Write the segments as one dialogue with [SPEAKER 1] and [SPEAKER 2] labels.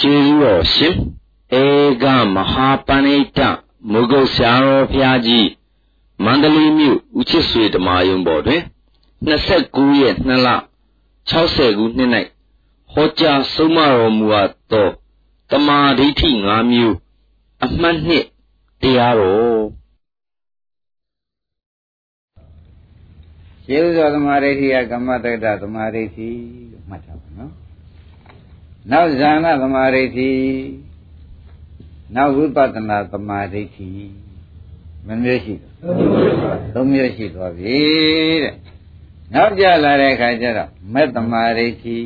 [SPEAKER 1] ကျေးဇူးတော်ရှင်ဧကမဟာပဏိတမုဂုတ်ဆရာတော်ဘုရားကြီးမန္တလေးမြို့ဦးချစ်ဆွေဓမ္မယုံပေါ်တွင်29ရက်2လ60ခုနှစ်၌ဟောကြားဆုံးမတော်မူအပ်သောတမာဒိဋ္ဌိ5မျိုးအမှတ်နှစ်တရားတော်
[SPEAKER 2] ကျေဥစွာသမာဓိဋ္ဌိကကမ္မတက္တသမာဓိဋ္ဌိလို့မှတ်ထားပါနော် နောက်ဇာနာသမာဓိဋ္ဌိနောက်ဝိပဿနာသမာဓိဋ္ဌိမမျိုးရှိသုံးမျိုးရှိသွားပြီတဲ့နောက်ကြလာတဲ့အခါကျတော့မေတ္တမာဓိဋ္ဌိ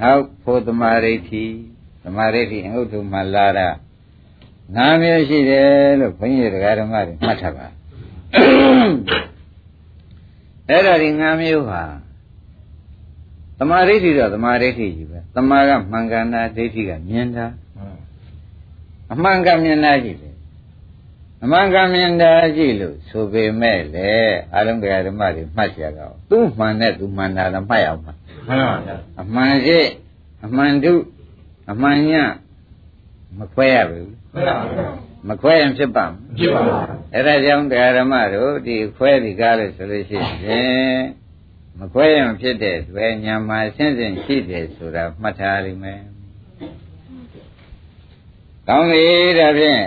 [SPEAKER 2] နောက်ဖို့သမာဓိဋ္ဌိသမာဓိဋ္ဌိအဟုတ်တုမှလာတာငါးမျိုးရှိတယ်လို့ဘုန်းကြီးတရားဓမ္မတွေမှတ်ထားပါအဲ့ဒါဒီငါးမျိုးဟာ သမာဓိဋ္ဌိတော့သမာဓိဋ္ဌိကြီးပဲသမာကမှန်ကန်တာဒိဋ္ဌိကမြင်တာအမှန်ကမြင်တာရှိတယ်အမှန်ကမြင်တာရှိလို့ဆိုပေမဲ့လေအလုံးကြဓမ္မတွေမှတ်ရတော့သူ့မှန်နဲ့သူမှန်တာလည်းမှတ်အောင်မှန်ပါဗျာအမှန်ရှိအမှန်တုအမှန်ညမခွဲရဘူးမှန်ပါဗျာမခွဲရင်ဖြစ်ပါမဖြစ်ပါဘူးအဲ့ဒါကြောင့်တရားဓမ္မတို့ဒီခွဲဒီကားလို့ဆိုလို့ရှိရင် မခွဲရင်ဖြစ်တဲ့တွေ့ညာမှာဆင်းဆင်းရှိတယ်ဆိုတာမှတ်ထားလိမ့်မယ်ကောင်းပြီဒါဖြင့်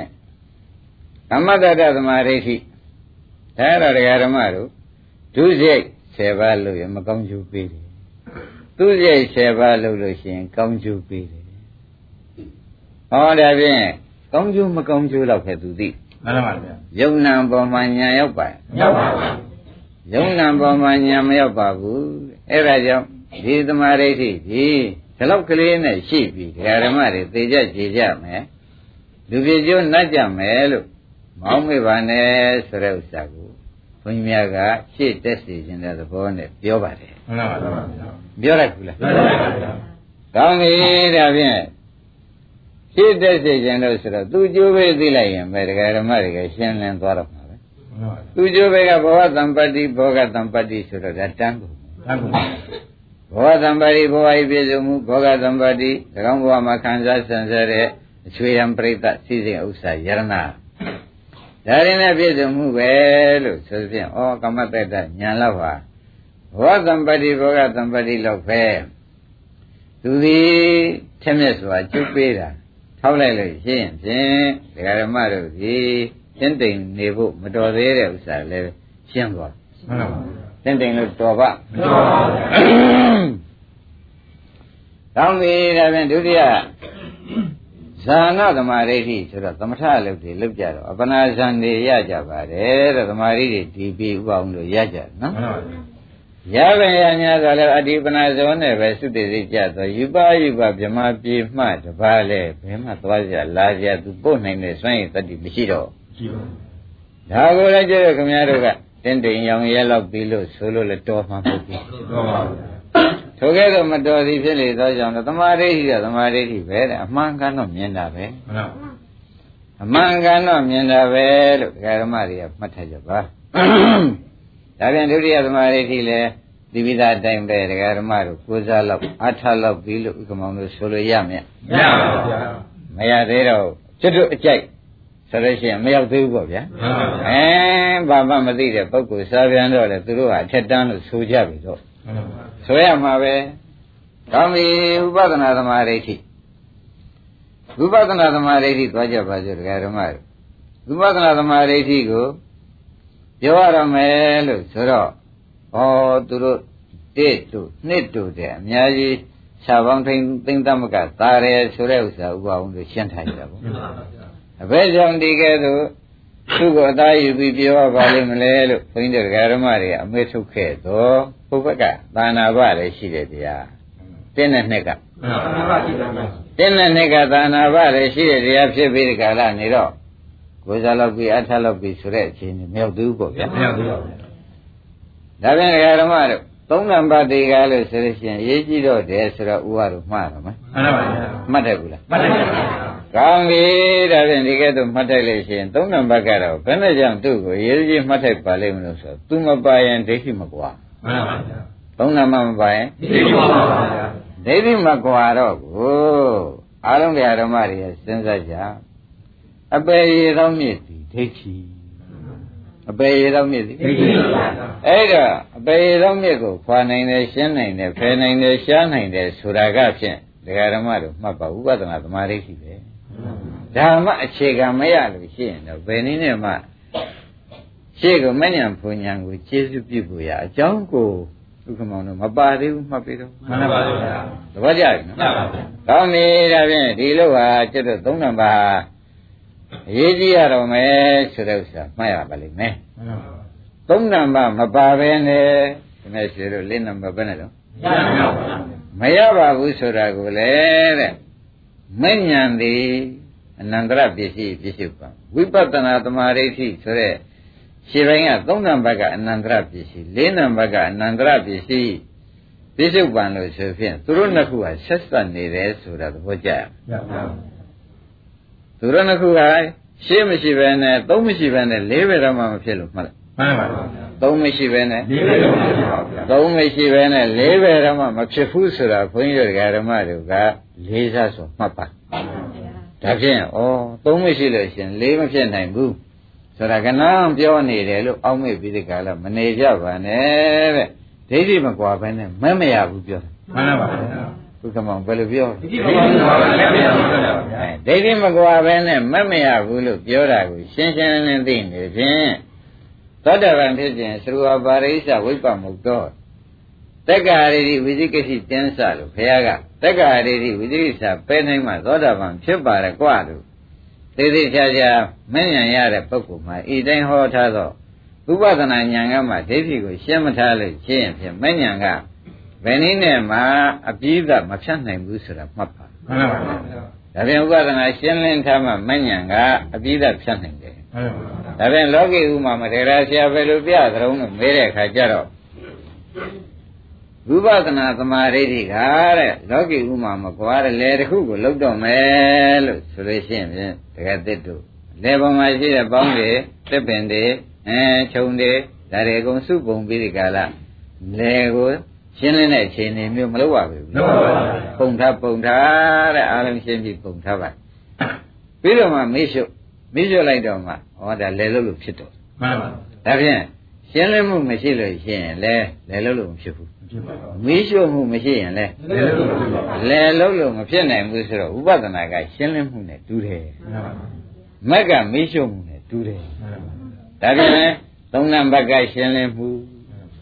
[SPEAKER 2] ကမ္မတ္တသမာဓိဋ္ဌိဒါရတရားဓမ္မတို့ဒုစရိုက်10ပါးလို့ရမကောင်းကျိုးပေးတယ်သူစရိုက်10ပါးလို့လို့ရှိရင်ကောင်းကျိုးပေးတယ်ဟောဒါဖြင့်ကောင်းကျိုးမကောင်းကျိုးတော့ခဲ့သူသိ
[SPEAKER 3] မှန်ပါဗျာ
[SPEAKER 2] ယုံနာပေါ်မှာညာရောက်ပါ
[SPEAKER 3] ရောက်ပါပါ
[SPEAKER 2] ယုံနာပေါ်မှာညာမရောက်ပါဘူးအဲ့ဒါကြောင့်ဒီသမာဓိဋ္ဌိဒီဒီလောက်ကလေးနဲ့ရှိပြီဓမ္မတွေသိကြကြည်ကြမယ်လူပြေကျိုးနှက်ကြမယ်လို့မောင်းမေပါနဲ့ဆိုတဲ့ဥစ္စာကိုဘုန်းကြီးများကရှေ့တက်စီခြင်းတဲ့သဘောနဲ့ပြောပါတယ်
[SPEAKER 3] မှန်ပါပါ
[SPEAKER 2] ပြောလိုက်ဘူးလားမှန်ပါပါကောင်းပြီဒါဖြင့်ရှေ့တက်စီခြင်းလို့ဆိုတော့သူကျိုးပဲသိလိုက်ရင်ပဲဒကာဓမ္မတွေကရှင်းလင်းသွားတော့မှာပဲ သူကျိုးပဲကဘဝတံပတ္တိဘောဂတံပတ္တိဆိုတော့ဒါတန်းကုန်တန်းကုန်ဘောဂတံပတ္တိဘဝဤပြည့်စုံမှုဘောဂတံပတ္တိသကောင်းဘဝမှာခံစားဆံဆဲတဲ့အချွေရံပရိသတ်စည်းစိမ်ဥစ္စာယရဏဒါရင်နဲ့ပြည့်စုံမှုပဲလို့ဆိုဖြင့်ဩကမ္မတ္တညာလောက်ဟာဘောသံပတိဘောဂသံပတိလောက်ပဲသူသည်ထက်မြက်စွာကျုပ်ပေးတာထောက်လိုက်လို့ရှင်းဖြင့်ဒကာဓမ္မတို့ဒီ ရှင်းတိမ်နေဖို့မတော်သေးတဲ့ဥစ္စာလည်းရှင်းသွားမှန်ပါပါရှင်းတိမ်လို့တော်ပါမတော်ပါဘူးကောင်းပြီဒါဖြင့်ဒုတိယဇာနာသမာဓိဋ္ဌိဆိုတော့သမထလုပ်တွေလုပ်ကြတော့အပနာဇန်တွေရကြပါတယ်တဲ့သမာဓိတွေဒီပြီးဥပအောင်လို့ရကြနော်မှန်ပါပါရပဲရညာဆိုလည်းအတိပနာဇောနဲ့ပဲသုတေသိကြတော့ယူပါယူပါဗြဟ္မာပြေမှတပါးလဲဘယ်မှသွားကြလာကြသူပို့နိုင်တဲ့စွမ်းရည်တတ္တိမရှိတော့ရှိပါဘူး ဒါကိုလည်းကြည့်ရခင်ဗျားတို့ကတင်းတိမ်ရောင်ရဲလောက်ပြီးလို့ဆိုလို့လည်းတော်မှာမဟုတ်ဘူးတော်ပါဘူးထိုကဲ့သို့မတော်သည်ဖြစ်လေသောကြောင့်သမာဓိဋ္ဌိကသမာဓိဋ္ဌိပဲတဲ့အမှန်ကန်တော့မြင်တာပဲအမှန်ကန်တော့မြင်တာပဲလို့ဒကာဓမ္မတွေကမှတ်ထားကြပါဒါပြန်ဒုတိယသမာဓိဋ္ဌိလည်းဒီပိသားအတိုင်းပဲဒကာဓမ္မတို့ကိုးစားလောက်အထလောက်ပြီးလို့ဥက္ကမောင်တို့ဆိုလို့ရမယ်
[SPEAKER 3] မရပါဘူးဗျာ
[SPEAKER 2] မရသေးတော့ကျွတ်တို့အကြိုက် ဆိုလို့ရှိရင်မရောက်သေးဘူးပေါ့ဗျာအဲဘာမှမသိတဲ့ပုဂ္ဂိုလ်စားပြန်တော့လေသူတို့ကအထက်တန်းလို့ဆိုကြပြီတော့ဆိုရမှာပဲကောင်းပြီဥပဒနာသမာဓိဋ္ဌိဥပဒနာသမာဓိဋ္ဌိသွားကြပါစို့တရားဓမ္မတွေဥပဒနာသမာဓိဋ္ဌိကိုပြောရမယ်လို့ဆိုတော့ဩသူတို့တစ်တို့နှစ်တို့တဲ့အများကြီးခြာပေါင်းသိမ့်သိမ့်သမကသာရဲဆိုတဲ့ဥစ္စာဥပအောင်လို့ရှင်းထားကြပါဘူး အဘယ်ကြောင့်ဒီကဲသို့သူ့ကိုအသားယူပြီးပြောပါလိမ့်မလဲလို့ဘုန်းကြီးတို့ဓမ္မတွေအမေထုတ်ခဲ့တော့ဘုဘကသာနာဘလည်းရှိတယ်တရားတင်းတဲ့နှစ်ကတင်းတဲ့နှစ်ကသာနာဘလည်းရှိတဲ့တရားဖြစ်ပြီးဒီကလာနေတော့ကိုယ်စားလောက်ပြီးအထလောက်ပြီးဆိုတဲ့အခြေအနေမရောက်သေးဘူးပေါ့ဗျာ
[SPEAKER 3] မရောက်သေးပါဘူး
[SPEAKER 2] ဒါပြန်ဓမ္မတို့သုံးနံပါတ်တေကလို့ဆိုလို့ရှိရင်အရေးကြီးတော့တယ်ဆိုတော့ဥပါတို့မှားတော့မ
[SPEAKER 3] မှန်ပါပါ
[SPEAKER 2] မှတ်တယ်ဘူးလား
[SPEAKER 3] မှတ်တယ်ပါ
[SPEAKER 2] ကောင်းပြီဒါဖြင့်ဒီကဲ့သို့မှတ်ထိုက်လို့ရှိရင်သုံးနံပါတ်ကတော့ဘယ်နဲ့ကြောင့်သူ့ကိုရေးကြီးမှတ်ထိုက်ပါလိမ့်မလို့ဆိုတော့ तू မပါရင်ဒိဋ္ဌိမကွာ
[SPEAKER 3] မှန်ပါဗျာ
[SPEAKER 2] သုံးနံပါတ်မပါရင်
[SPEAKER 3] ဒိဋ္ဌိမကွာပါဗျာ
[SPEAKER 2] ဒိဋ္ဌိမကွာတော့ကိုအားလုံးတရားဓမ္မတွေစဉ်းစားကြအပေရေသောမြစ်သည်ဒိဋ္ဌိအပေရေသောမြစ်သည်ဒိဋ္ဌိအဲ့တော့အပေရေသောမြစ်ကိုခွာနိုင်တယ်ရှင်းနိုင်တယ်ဖယ်နိုင်တယ်ရှားနိုင်တယ်ဆိုတာကဖြင့်တရားဓမ္မတို့မှတ်ပါဥပဒနာသမာဓိရှိပဲ ဓမ္မအခြေခံမရလို့ရှိရင်တော့ဘယ်နည်းနဲ့မှရှေ့ကမဉ္ဇဉ်ဘုံညာကိုကျေစုပြုဖို့ရအကြောင်းကိုဥက္ကမောင်တို့မပါသေးဘူးမှတ်ပြီးတော့
[SPEAKER 3] မှန်ပါဗျာ
[SPEAKER 2] သဘောကျပြီနော်မှန်ပါဗျာကောင်းပြီဒါဖြင့်ဒီလိုဟာကျွတ်တော့သုံးနံပါတ်အရေးကြီးရတော့မယ်ဆိုတဲ့ဥစ္စာမှတ်ရပါလိမ့်မယ်မှန်ပါဗျာသုံးနံပါတ်မပါဘဲနဲ့ဒီမဲ့ရှိလို့လေးနံပါတ်ပဲနဲ့တော့မရပါဘူးဆိုတာကိုလေတဲ့မဉ္ဇဉ်သည် အနန္တရပစ္စည်းပစ္စုပန်ဝိပဿနာသမာဓိရှိဆိုတဲ့ခြေပိုင်းကသုံးနံပါတ်ကအနန္တရပစ္စည်းလေးနံပါတ်ကအနန္တရပစ္စည်းပြစ္ဆုတ်ပံလို့ဆိုဖြင့်သူတို့နှစ်ခုကဆက်ဆက်နေတယ်ဆိုတာသဘောကျရသူတို့နှစ်ခုကရှင်းမရှိဘဲနဲ့သုံးမရှိဘဲနဲ့လေးပဲတော့မှမဖြစ်လို့မှတ်
[SPEAKER 3] လိုက်မှန်ပါ
[SPEAKER 2] ပါသုံးမရှိပဲနဲ့
[SPEAKER 3] လေးပဲတော့မဖြစ်ပါဘူး
[SPEAKER 2] သုံးမရှိပဲနဲ့လေးပဲတော့မှမဖြစ်ဘူးဆိုတာဘုန်းကြီးတို့ဓမ္မတွေကလေးစားဆိုမှတ်ပါ ဒါဖြင့်ဩသုံးမရှိလို့ရှင်လေးမဖြစ်နိုင်ဘူးဆိုတာကနန်းပြောနေတယ်လို့အောက်မေ့ပြီးဒီကလာမနေကြပါနဲ့တဲ့ဒိဋ္ဌိမကွာပဲနဲ့မမရဘူးပြောတာ
[SPEAKER 3] မှန်ပါပါ
[SPEAKER 2] ဘုကမောင်ဘယ်လိုပြော
[SPEAKER 3] ဒိဋ္ဌိမကွာပဲနဲ့မရဘူးပြောတာပါ
[SPEAKER 2] ဒိဋ္ဌိမကွာပဲနဲ့မမရဘူးလို့ပြောတာကိုရှင်းရှင်းလင်းလင်းသိနေဖြင့်သောတာပန်ဖြစ်ခြင်းသရူဝပါရိစ္ဆဝိပ္ပမုတ်တော် တက္ကရာရိဝိသိကိစီတင်းစလို့ဘုရားကတက္ကရာရိဝိသိကိစ္စပဲနိုင်မှသောတာပန်ဖြစ်ပါရကွာလို့သေးသေးချာချာမဉ္ဇဏ်ရတဲ့ပုဂ္ဂိုလ်မှာဤတိုင်းဟောထားသောဥပဒနာဉာဏ်ကမှဒိဋ္ဌိကိုရှင်းမထားလို့ရှင်းရင်ဖြင့်မဉ္ဇဏ်ကဘယ်နည်းနဲ့မှအပြည့်အမဖြတ်နိုင်ဘူးဆိုတာမှတ်ပါ
[SPEAKER 3] မှန်ပါပါ
[SPEAKER 2] ဒါပြန်ဥပဒနာရှင်းလင်းထားမှမဉ္ဇဏ်ကအပြည့်အဖြတ်နိုင်တယ်မှန်ပါပါဒါပြန်လောကီဥမာမထေရဆရာဘယ်လိုပြသရုံးလို့မေးတဲ့အခါကျတော့ ဝိပဿနာသမာဓိတွေကတဲ့လောကီဥမာမကွာတဲ့လေတစ်ခုကိုလုတ်တော့မယ်လို့ဆိုလို့ရှိရင်ဖြင့်တကယ်သစ်တို့လေပေါ်မှာရှိတဲ့ပေါင်းတွေတစ်ပင်တွေအဲခြုံတွေဒါတွေအကုန်စုပုံပြီးဒီကလာလေကိုရှင်းလင်းတဲ့အခြေအနေမျိုးမလုပ်ပါဘူး
[SPEAKER 3] လုပ်ပါပါ
[SPEAKER 2] ပုံထားပုံထားတဲ့အားလုံးရှင်းပြီးပုံထားပါပြီးတော့မှမေ့ရှုမေ့ရှုလိုက်တော့မှဟောဒါလေလို့လို့ဖြစ်တော့
[SPEAKER 3] မှန်ပါ
[SPEAKER 2] ဒါဖြင့် ရှင်းလင်းမှုမရှိလို့ရှိရင်လဲလေလို့လို့မဖြစ်ဘူးမီးရှို့မှုမရှိရင်လဲလဲလုံးလို့မဖြစ်နိုင်ဘူးဆိုတော့ဥပဒနာကရှင်းလင်းမှုနဲ့တူတယ်မက်ကမီးရှို့မှုနဲ့တူတယ်ဒါပြန်လဲသုံးနံပါတ်ကရှင်းလင်းမှု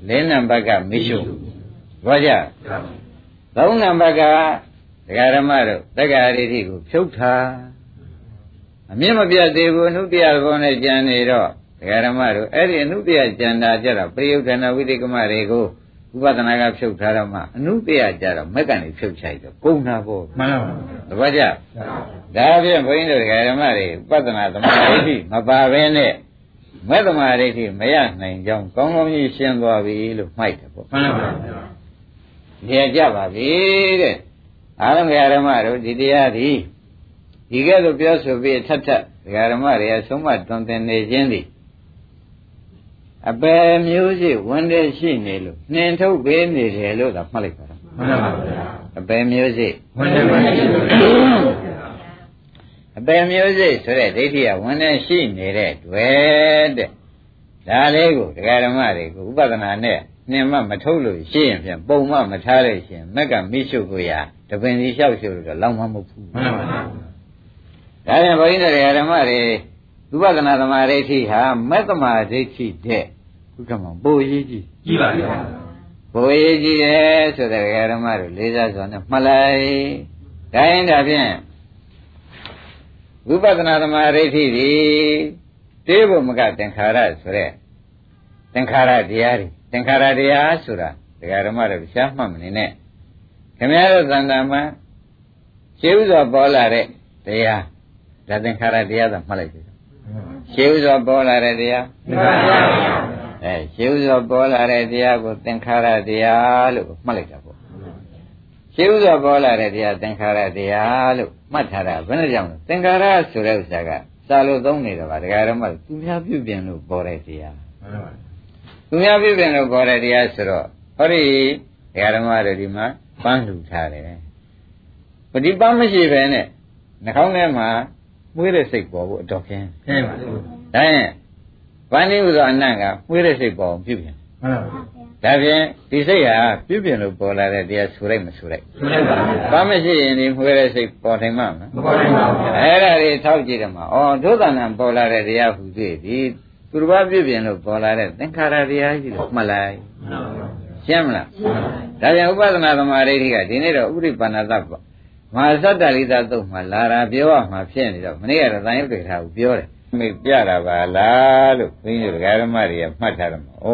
[SPEAKER 2] လေးနံပါတ်ကမီးရှို့ဘောကြသုံးနံပါတ်ကဒကာရမတို့တက္ကရာရိတိကိုဖြုတ်ထားအမြင့်မပြတ်သေးဘူးအနုတ္တရဘုံနဲ့ကြံနေတော့ ဒကာရမတို့အဲ့ဒီအနုတ္တရကြံတာကြတော့ပရိယုဒ္ဓနာဝိသိကမတွေကိုဥပဒနာကဖြုတ်ထားတော့မှအနုတ္တရကြတော့မက်ကနေဖြုတ်ချိုက်တော့ကုန်တာပေါ့
[SPEAKER 3] မှန်ပါပါ
[SPEAKER 2] တပတ်ကြဒါဖြင့်ဘုန်းကြီးတို့ဒကာရမတွေဥပဒနာသမာဓိမပါဘဲနဲ့မဲ့သမာဓိမရနိုင်ကြောင်းကောင်းကောင်းကြီးရှင်းသွားပြီလို့မှိုက်တယ်ပေါ့
[SPEAKER 3] မှန်ပါပါ
[SPEAKER 2] နေကြပါပြီတဲ့အားလုံးဓမ္မတို့ဒီတရားဒီဒီကဲ့သို့ပြောဆိုပြီးထပ်ထပ်ဓမ္မတွေကဆုံးမတွင်တင်နေခြင်းသည် အပယ်မျိုးရှိဝန်တဲ့ရှိနေလို့နှင်ထုတ်ပေးနေတယ်လို့သာမှတ်လိုက်ပါတော့
[SPEAKER 3] မှန်ပါဗျာ
[SPEAKER 2] အပယ်မျိုးရှိ
[SPEAKER 3] ဝန်တဲ့ရှိလို့
[SPEAKER 2] အပယ်မျိုးစိဆိုတဲ့ဒိဋ္ဌိကဝန်နဲ့ရှိနေတဲ့တွေ့တဲ့ဒါလေးကိုဒကာဓမ္မတွေကိုဥပဒနာနဲ့နှင်မမထုတ်လို့ရှိရင်ဖြင့်ပုံမမထားလို့ရှိရင်မက်ကမိရှုကိုရတပင်စီလျှောက်ရှုလို့တော့လောက်မမဟုတ်ဘူး
[SPEAKER 3] မှန်ပါပါ
[SPEAKER 2] ဒါပြန်ဘုန်းကြီးတွေဓမ္မတွေဥပဒနာသမာဓိဋ္ဌိဟာမက်သမာဓိဋ္ဌိတဲ့ ဥက္ကမပိုရေးကြီး
[SPEAKER 3] ကြီးပါဗျာ
[SPEAKER 2] ပိုရေးကြီးတယ်ဆိုတဲ့ဓမ္မတွေလေးစားစွာနဲ့မှတ်လိုက်ဒါရင်ဒါဖြင့်ဝိပဿနာသမာဓိဋ္ဌိဒီတေဘုမကသင်္ခါရဆိုတဲ့သင်္ခါရတရားတွေသင်္ခါရတရားဆိုတာဒကာဓမ္မတွေရှားမှတ်မနေနဲ့ခင်ဗျားတို့သံဃာမှာရှင်းဥစွာပေါ်လာတဲ့တရားဒါသင်္ခါရတရားသာမှတ်လိုက်ပြီရှင်းဥစွာပေါ်လာတဲ့တရားသင်္ခါရတရား အဲရှင်းဥစွာပေါ်လာတဲ့တရားကိုသင်္ခါရတရားလို့မှတ်လိုက်တာပေါ့ရှင်းဥစွာပေါ်လာတဲ့တရားသင်္ခါရတရားလို့မှတ်ထားတာဘယ်နဲ့ကြောင့်လဲသင်္ခါရဆိုတဲ့ဥစ္စာကစာလို့သုံးနေတာပါဒကာဓမ္မသူများပြုပြင်လို့ပေါ်တဲ့တရားမှန်ပါသူများပြုပြင်လို့ပေါ်တဲ့တရားဆိုတော့ဟောဒီဒကာဓမ္မတွေဒီမှာပန်းလှူထားတယ်ပฏิပန်းမရှိပဲနဲ့နှာခေါင်းထဲမှာမွေးတဲ့စိတ်ပေါ်ဖို့အတော်ခင်း
[SPEAKER 3] ခင်းပါဘူး
[SPEAKER 2] ဒါရင် ဗန္ဒီဥသောအနတ်ကမွေးတဲ့စိတ်ပေါ်အောင်ပြုပြင်
[SPEAKER 3] မှန်ပါဘူး
[SPEAKER 2] ဒါဖြင့်ဒီစိတ်ဟာပြုပြင်လို့ပေါ်လာတဲ့တရားဆိုလိုက်မဆိုလိုက်
[SPEAKER 3] မှန်ပါဘူး
[SPEAKER 2] ဘာမရှိရင်ဒီမွေးတဲ့စိတ်ပေါ်ထိုင်မှာမ
[SPEAKER 3] မပေါ်နိုင်ပါဘူး
[SPEAKER 2] အဲ့ဒါတွေထောက်ကြည့်တယ်မှာဩဒုသနာပေါ်လာတဲ့တရားဟူသေးဒီသူတစ်ပါးပြုပြင်လို့ပေါ်လာတဲ့သင်္ခါရတရားကြီးလို့မှတ်လိုက်
[SPEAKER 3] မှန်ပါဘူး
[SPEAKER 2] ရှင်းမလားဒါကြောင့်ဥပဒနာသမာဓိဋ္ဌိကဒီနေ့တော့ဥပရိပန္နသပေါ့မဟာသတ္တလိသသုတ်မှာလာတာပြောရမှာဖြစ်နေတော့မနေ့ကတော့တန်ရုပ်တွေထားဘူးပြောတယ် မိပြတာပါလားလို့ဘုန်းကြီးတို့ဓမ္မတွေကမှတ်ထားတယ်မှာဩ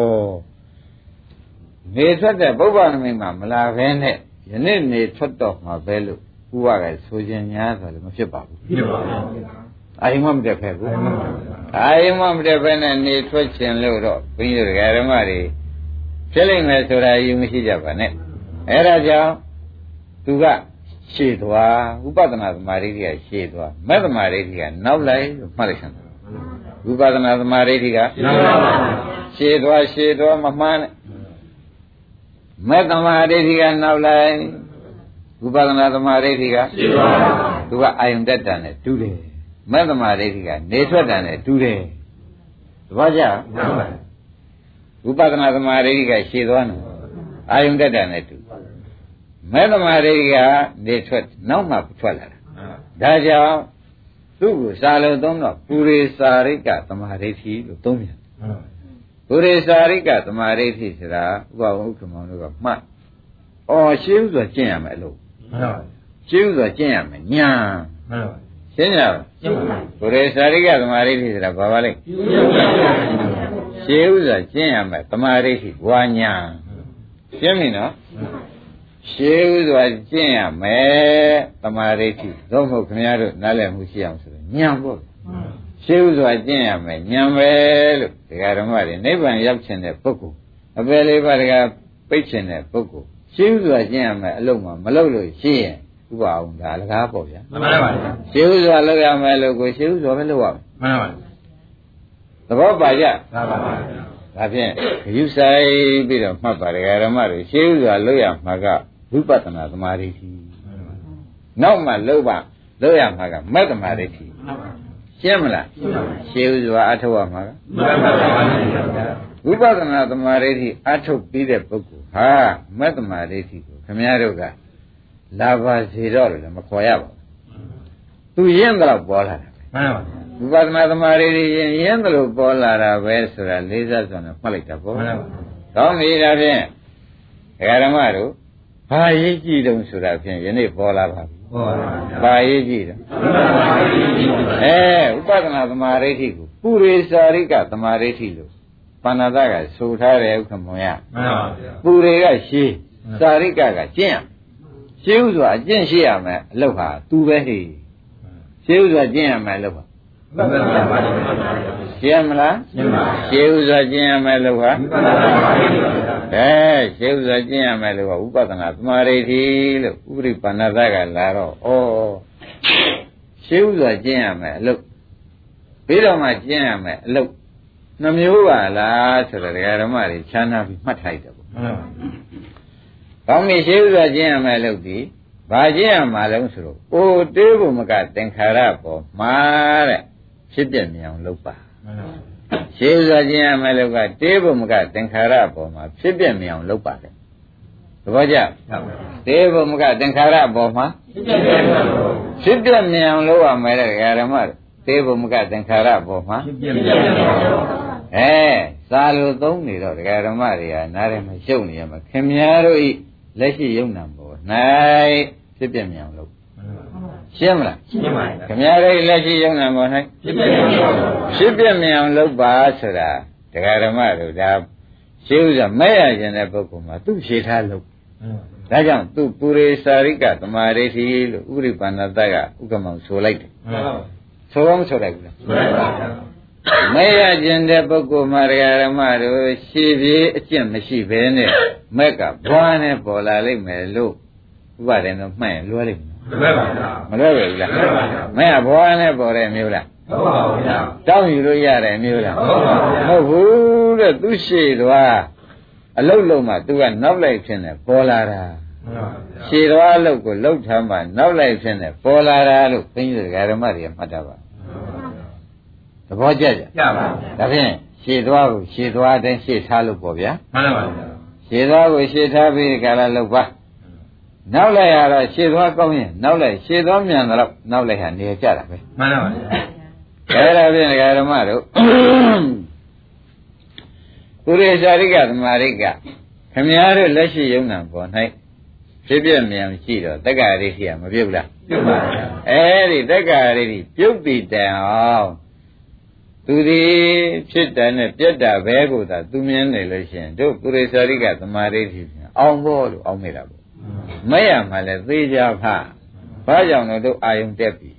[SPEAKER 2] နေထွက်တဲ့ပုဗ္ဗနမိတ်မှာမလာဘဲနဲ့ယနေ့နေထွက်တော့မှာပဲလို့ဥပကဆိုခြင်းများဆိုလည်းမဖြစ်ပါဘူး
[SPEAKER 3] ဖြစ်ပါဘူး
[SPEAKER 2] အာယုံမမတက်ဖက်ဘူးအာယုံမမတက်ဖက်နဲ့နေထွက်ခြင်းလို့တော့ဘုန်းကြီးတို့ဓမ္မတွေဖြစ်လိမ့်မယ်ဆိုတာယူမရှိကြပါနဲ့အဲဒါကြောင့်သူကရှေ့သွားဥပဒနာသမာဓိကရှေ့သွားမဲ့သမာဓိကနောက်လိုက်လို့မှတ်လိုက်စ မ်းဥပဒနာသမာဓိက
[SPEAKER 3] နောက်ပါပါ
[SPEAKER 2] ရှေ့သွားရှေ့သွားမမှန်းနဲ့မဲ့သမာဓိကနောက်လိုက်ဥပဒနာသမာဓိက
[SPEAKER 3] ရှိပါဘူး
[SPEAKER 2] သူကအာယုန်တက်တာနဲ့တူးတယ်မဲ့သမာဓိကနေထွက်တာနဲ့တူးတယ်သဘောကျ
[SPEAKER 3] မှန်ပါ
[SPEAKER 2] ဝိပဿနာသမာဓိကရှည်သွားတယ်အာယုန်တက်တာနဲ့တူမဲ့သမာဓိကနေထွက်နောက်မှထွက်လာတာဒါကြောင့် သူ့ကိုစာလုံးသုံးတော့ပုရိစာရိကသမာဓိလို့သုံးပြန်ပုရိစာရိကသမာဓိဆိုတာဥပဝဥက္ကမောင်တို့ကမှတ်အော်ရှင်းဥစွာကျင့်ရမယ်လို့
[SPEAKER 3] မှန်ပါ
[SPEAKER 2] ရှင်းဥစွာကျင့်ရမယ်ညာ
[SPEAKER 3] မှန်ပါ
[SPEAKER 2] ရှင်းကြပါ
[SPEAKER 3] ရှင်းပါ
[SPEAKER 2] ပုရိသရိကသမာဓိဋ္ဌိဆိုတာဘာပါလဲရှင်းဥစွာကျင့်ရမယ်သမာဓိဋ္ဌိဝါညာရှင်းပြီနော် ရှင်းဥစွာကျင့်ရမယ်သမာဓိဋ္ဌိသို့မဟုတ်ခင်ဗျားတို့နားလည်မှုရှိအောင်ဆိုတော့ညံပေါ့ရှင်းဥစွာကျင့်ရမယ်ညံပဲလို့ဒကာဓမ္မတွေနိဗ္ဗာန်ရောက်ချင်တဲ့ပုဂ္ဂိုလ်အပယ်လေးပါးဒကာပိတ်ချင်တဲ့ပုဂ္ဂိုလ်ရှင်းဥစွာကျင့်ရမယ်အလုံးမှာမလုပ်လို့ရှိရင်ဥပအောင်ဒါအလကားပေါ့ဗျာ
[SPEAKER 3] မှန်ပါပါ
[SPEAKER 2] ရှင်းဥစွာလုပ်ရမယ်လို့ကိုရှင်းဥစွာပဲလုပ်ရမယ်
[SPEAKER 3] မှန်ပါ
[SPEAKER 2] သဘောပါကြ
[SPEAKER 3] သာပါပါ
[SPEAKER 2] ဒါဖြင့်ဂရုစိုက်ပြီးတော့မှတ်ပါတယ်ဓမ္မတွေရှင်းဥစွာလုပ်ရမှာက ဝိပဿနာသမာဓိရှိနောက်မှလုပ်ပါလုပ်ရမှာကမက်သမာဓိရှိရှင်းမလားရှင်းဥစွာအထောက်ရမှာက
[SPEAKER 3] မှန်ပါပါ
[SPEAKER 2] ဝိပဿနာသမာဓိရှိအထုတ်ပြီးတဲ့ပုဂ္ဂိုလ်ဟာမက်သမာဓိရှိကိုခမည်းတော်ကလာပါစေတော့လို့လည်းမခေါ်ရပါဘူးသူရင်းတော့ပေါ်လာတာ
[SPEAKER 3] မှန်ပါ
[SPEAKER 2] ဝိပဿနာသမာဓိတွေရင်ရင်းသလိုပေါ်လာတာပဲဆိုတာလေးစားစွာနဲ့မှတ်လိုက်တာပေါ့
[SPEAKER 3] မှန်ပါ။
[SPEAKER 2] ကောင်းပြီဒါဖြင့်ဒကာဓမ္မတို့ ဘာရေးကြည့်တုံးဆိုတာဖြင့်ယနေ့ပေါ်လာပါပြီ
[SPEAKER 3] ဟောပါ။
[SPEAKER 2] ဘာရေးကြည့်တုံးအဲဥပဒနာသမာဓိဋ္ဌိကိုပုရိစာရိကသမာဓိဋ္ဌိလို့ပဏ္ဏတကဆိုထားတယ်ဥက္ကမွန်ရ
[SPEAKER 3] မှန်ပါ
[SPEAKER 2] ပုရိကရှေးစာရိကကကျင့်ရရှေးဥစွာအကျင့်ရှိရမယ်အလုပ်ဟာသူပဲဟိရှေးဥစွာကျင့်ရမယ်အလုပ်ဟာ
[SPEAKER 3] မှန်ပါပါ
[SPEAKER 2] ရှင်းမလား
[SPEAKER 3] ရှင်းပါ
[SPEAKER 2] ရှင်းဥစွာကျင့်ရမယ်လို့ဟာ
[SPEAKER 3] မှန်ပါပါ
[SPEAKER 2] အဲရှင်းဥစွာကျင့်ရမယ်လို့ဟာဥပဒနာသမာဓိတိလို့ဥပရိပန္နသကလာတော့ဩရှင်းဥစွာကျင့်ရမယ်အလုပ်ပြီးတော့မှကျင့်ရမယ်အလုပ်နှမျိုးပါလားဆိုတော့ဒကာဓမ္မတွေချမ်းသာပြီးမှတ်ထားတယ်ပေါ့
[SPEAKER 3] မှန်ပါ။
[SPEAKER 2] ကောင်းပြီရှင်းဥစွာကျင့်ရမယ်လို့ဒီဘာကျင့်ရမှာလဲဆိုတော့အိုတေးဘုမကသင်္ခါရပေါ်မှာတဲ့ ဖြစ်ပြမြင်အောင်လုပ်ပါ
[SPEAKER 3] မှန်ပါ
[SPEAKER 2] ရှင်းစွာခြင်းရမယ်လို့ကတေးဘုံကသင်္ခါရပေါ်မှာဖြစ်ပြမြင်အောင်လုပ်ပါတယ်သဘောကျတေးဘုံကသင်္ခါရပေါ်မှာဖြစ်ပြမြင်အောင်လုပ်ရမယ်တဲ့ဓမ္မတို့တေးဘုံကသင်္ခါရပေါ်မှာ
[SPEAKER 3] ဖြစ်ပြပြ
[SPEAKER 2] အဲသာလို့သုံးနေတော့ဓမ္မတွေကနားထဲမှာရှုပ်နေရမှာခင်များတို့ဤလက်ရှိယုံနာပေါ်၌ဖြစ်ပြမြင်အောင်လုပ် ရှင်းမလား
[SPEAKER 3] ရှင်းပါ
[SPEAKER 2] ခင်များတို့ဤလက်ရှိယုံနာပေါ်၌
[SPEAKER 3] ဖြစ်ပြပြ
[SPEAKER 2] ဖြစ်ပြမြင်အောင်လုပ်ပါဆိုတာတရားဓမ္မတို့ဒါရှင်းဥစွာမဲ့ရခြင်းတဲ့ပုဂ္ဂိုလ်မှာသူ့ဖြေထားလို့ဒါကြောင့်သူပုရိစာရိကသမာဓိတိလို့ဥရိပန္နတကဥက္ကမောင်ဆိုလိုက်တယ်
[SPEAKER 3] မှန်ပါ
[SPEAKER 2] ဆိုတော့မဆိုလိုက်ဘူးလား
[SPEAKER 3] မှန်ပါ
[SPEAKER 2] မဲ့ရခြင်းတဲ့ပုဂ္ဂိုလ်မှာတရားဓမ္မတို့ရှေးပြေးအကျင့်မရှိဘဲနဲ့မက်ကဘွားနဲ့ပေါ်လာလိမ့်မယ်လို့ဥပဒေတော့မှတ်ရင်လွယ်လိမ့်မယ်
[SPEAKER 3] မှန်ပါ
[SPEAKER 2] မလွယ်ပဲဘူးလား
[SPEAKER 3] မှန်ပါ
[SPEAKER 2] မက်ကဘွားနဲ့ပေါ်တဲ့မျိုးလား
[SPEAKER 3] ဟုတ်ပါဘူးဗျာ
[SPEAKER 2] တောင်းယူလို့ရတယ်မျိုးလား
[SPEAKER 3] ဟုတ်ပါဘူး
[SPEAKER 2] မဟုတ်ဘူးတဲ့သူရှိသွားအလုတ်လုံးမှသူကနောက်လိုက်ဖြစ်နေပေါ်လာတာရှည်သွားလို့ကိုလှုပ်ထမ်းမှနောက်လိုက်ဖြစ်နေပေါ်လာတာလို့သိဉ္စကာရမတွေကမှတ်တာပါသဘောကျကြ
[SPEAKER 3] ရပါ
[SPEAKER 2] ဒါဖြင့်ရှည်သွားကိုရှည်သွားတဲ့ရှည်ထားလို့ပေါ့ဗျာ
[SPEAKER 3] မှန်ပါပါ
[SPEAKER 2] ရှည်သွားကိုရှည်ထားပြီးကာလလှုပ်ပါ နောက်လိုက်ရတော့ရှည်သွားကောင်းရင်နောက်လိုက်ရှည်သွားမြန်တော့နောက်လိုက်ဟာနေကြတာပဲ
[SPEAKER 3] မှန်ပါပါ
[SPEAKER 2] အဲဒါဖြင့်ဒကာဓမ္မတို့ကုရိရှာရိကသမာရိကခမည်းတော်လက်ရှိယုံနာပေါ်၌ဖြစ်ပြမြန်ရှိတော့တက္ကရာရိရှိကမပြုတ်လား
[SPEAKER 3] ပြုတ်ပါဗျာ
[SPEAKER 2] အဲဒီတက္ကရာရိပြုတ်ပြီးတန်အောင်သူဒီဖြစ်တယ်နဲ့ပြက်တာဘဲကိုသာသူမြင်နေလို့ရှိရင်တို့ကုရိရှာရိကသမာရိရှိပြန်အောင်ဖို့လို့အောင်မိတာပေါ့ မဲ့ရမှလည်းသေးကြဖဘာကြောင့်လဲတို့အာယုံတက်ပြီ